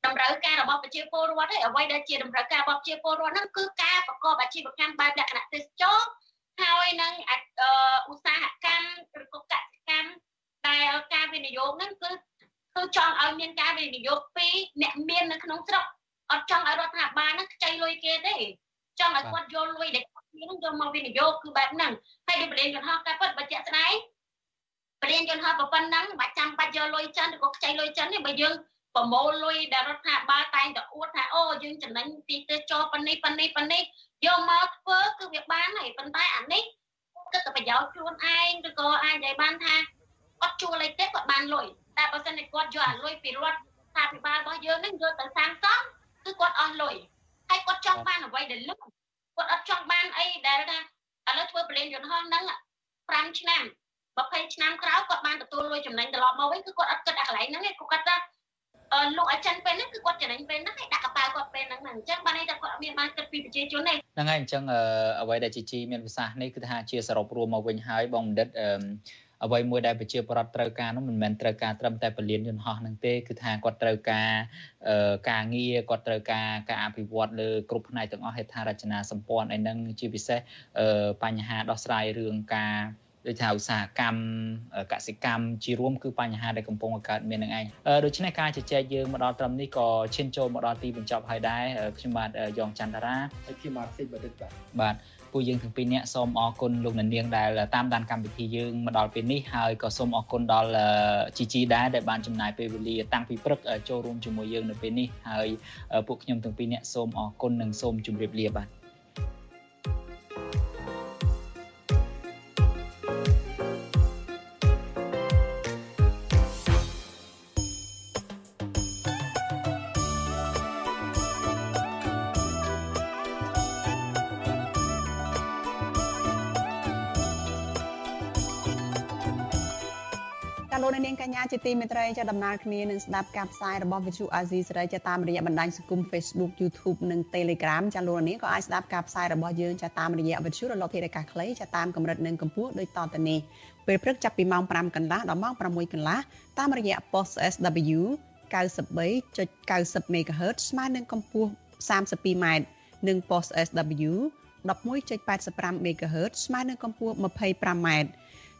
តម្រូវការរបស់ប្រជាពលរដ្ឋទេអ្វីដែលជាតម្រូវការរបស់ប្រជាពលរដ្ឋហ្នឹងគឺការប្រកបអាជីវកម្មបែបលក្ខណៈទេសចរហើយនឹងឧស្សាហកម្មឬក៏កសិកម្មដែលការវិនិយោគហ្នឹងគឺគឺចង់ឲ្យមានការវិនិយោគពីអ្នកមាននៅក្នុងស្រុកអត់ចង់ឲ្យរដ្ឋាភិបាលហ្នឹងខ្ចីលុយគេទេចង់ឲ្យគាត់យកលុយដែល គ្នានឹងយកមកវិនិយោគគឺបែបហ្នឹងហើយដូចបរិញ្ញាយន្តហោះការពិតបើជាក់ស្ដែងបរិញ្ញាយន្តហោះប៉ុណ្ណឹងមិនបាច់ចាំបាច់យកលុយចិនឬក៏ខ្ចីលុយចិនទេបើយើងប្រមូលលុយដែលរដ្ឋាភិបាលតែងតែអួតថាអូយើងចំណេញពីទេសចរប៉ុណ្នេះប៉ុណ្នេះប៉ុណ្នេះយកមកធ្វើគឺវាបានហើយប៉ុន្តែអានេះគិតតែប្រយោជន៍ខ្លួនឯងឬក៏អាចនិយាយបានថាអត់ជួលអីទេគាត់បានលុយតែបើសិនតែគាត់យកអាលុយពីរដ្ឋាភិបាលរបស់យើងនឹងយកទៅសាងសង់គឺគាត់អស់លុយហើយគាត់ចង់បានអ្វីដែលលុយ គាត់អត់ចង់បានអីដែលថាឥឡូវធ្វើប្រលេងយន្តហោះហ្នឹង5ឆ្នាំ20ឆ្នាំក្រោយគាត់បានទទួលលុយចំណេញត្រឡប់មកវិញគឺគាត់អត់គិតអាកន្លែងហ្នឹងទេគាត់គាត់ថាអឺលោកអាចិនពេលហ្នឹងគឺគាត់ចំណេញពេលហ្នឹងឯងដាក់កប៉ាល់គាត់ពេលហ្នឹងហ្នឹងអញ្ចឹងបានន័យថាគាត់អត់មានបានគិតពីប្រជាជនទេហ្នឹងហើយអញ្ចឹងអ្វីដែលជីជីមានប្រសាសន៍នេះគឺថាជាសរុបរួមមកវិញហើយបងបណ្ឌិតអឺ អ្វីមួយដែលប្រជាពលរដ្ឋត្រូវការនោះមិនមែនត្រូវការត្រឹមតែពលានយន្តហោះនឹងទេគឺថាគាត់ត្រូវការការងារគាត់ត្រូវការការអភិវឌ្ឍលើគ្រប់ផ្នែកទាំងអស់ហេដ្ឋារចនាសម្ព័ន្ធឯហ្នឹងជាពិសេសបញ្ហាដោះស្រាយរឿងការដូចថាឧស្សាហកម្មកសិកម្មជារួមគឺបញ្ហាដែលកំពុងកើតមាននឹងឯងដូច្នេះការជជែកយើងមកដល់ត្រឹមនេះក៏ឈានចូលមកដល់ទីបញ្ចប់ហើយដែរខ្ញុំបាទយ៉ងច័ន្ទរាហើយខ្ញុំបាទសេចបណ្ឌិតបាទបាទ ពួកយើងទាំងពីរនាក់សូមអរគុណលោកនាងដែលតាមដានកម្មវិធីយើងមកដល់ពេលនេះហើយក៏សូមអរគុណដល់ជីជីដែរដែលបានចំណាយពេលវេលាតាំងពីព្រឹកចូលរួមជាមួយយើងនៅពេលនេះហើយពួកខ្ញុំទាំងពីរនាក់សូមអរគុណនិងសូមជម្រាបលាបាទ ញ្ញាជាទីមេត្រីចាដំណើរគ្នានឹងស្ដាប់ការផ្សាយរបស់ Vithu Azizi សេរីចាតាមរយៈបណ្ដាញសង្គម Facebook YouTube និង Telegram ចាលោកនាងក៏អាចស្ដាប់ការផ្សាយរបស់យើងចាតាមរយៈ Vithu រលកធាតុអាកាសខ្លីចាតាមកម្រិតនិងកម្ពស់ដូចតទៅនេះពេលព្រឹកចាប់ពីម៉ោង5កន្លះដល់ម៉ោង6កន្លះតាមរយៈ post SW 93.90 MHz ស្មើនឹងកម្ពស់ 32m និង post SW 11.85 MHz ស្មើនឹងកម្ពស់ 25m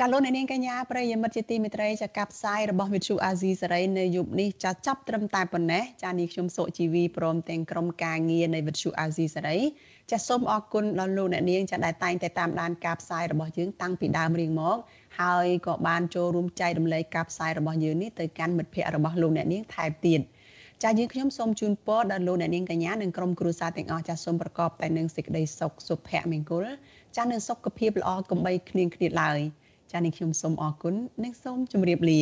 ចាលោកអ្នកនាងកញ្ញាប្រិយមិត្តជាទីមេត្រីចាកផ្សាយរបស់វិទ្យុអាស៊ីសេរីនៅយប់នេះចាចាប់ត្រឹមតែប៉ុណ្ណេះចានេះខ្ញុំសុជីវីព្រមទាំងក្រុមការងារនៃវិទ្យុអាស៊ីសេរីចាសូមអរគុណដល់លោកអ្នកនាងចាដែលតែងតែតាមដានការផ្សាយរបស់យើងតាំងពីដើមរៀងមកហើយក៏បានចូលរួមចែករំលែកការផ្សាយរបស់យើងនេះទៅកាន់មិត្តភ័ក្តិរបស់លោកអ្នកនាងថែមទៀតចាយើងខ្ញុំសូមជូនពរដល់លោកអ្នកនាងកញ្ញានិងក្រុមគ្រួសារទាំងអស់ចាសូមប្រកបតែនឹងសេចក្តីសុខសុភមង្គលចានឹងសុខភាពល្អកុំបីគ្លៀងគ្លាតឡើយ ចា៎នេះខ្ញុំសូមអរគុណនិងសូមជម្រាបលា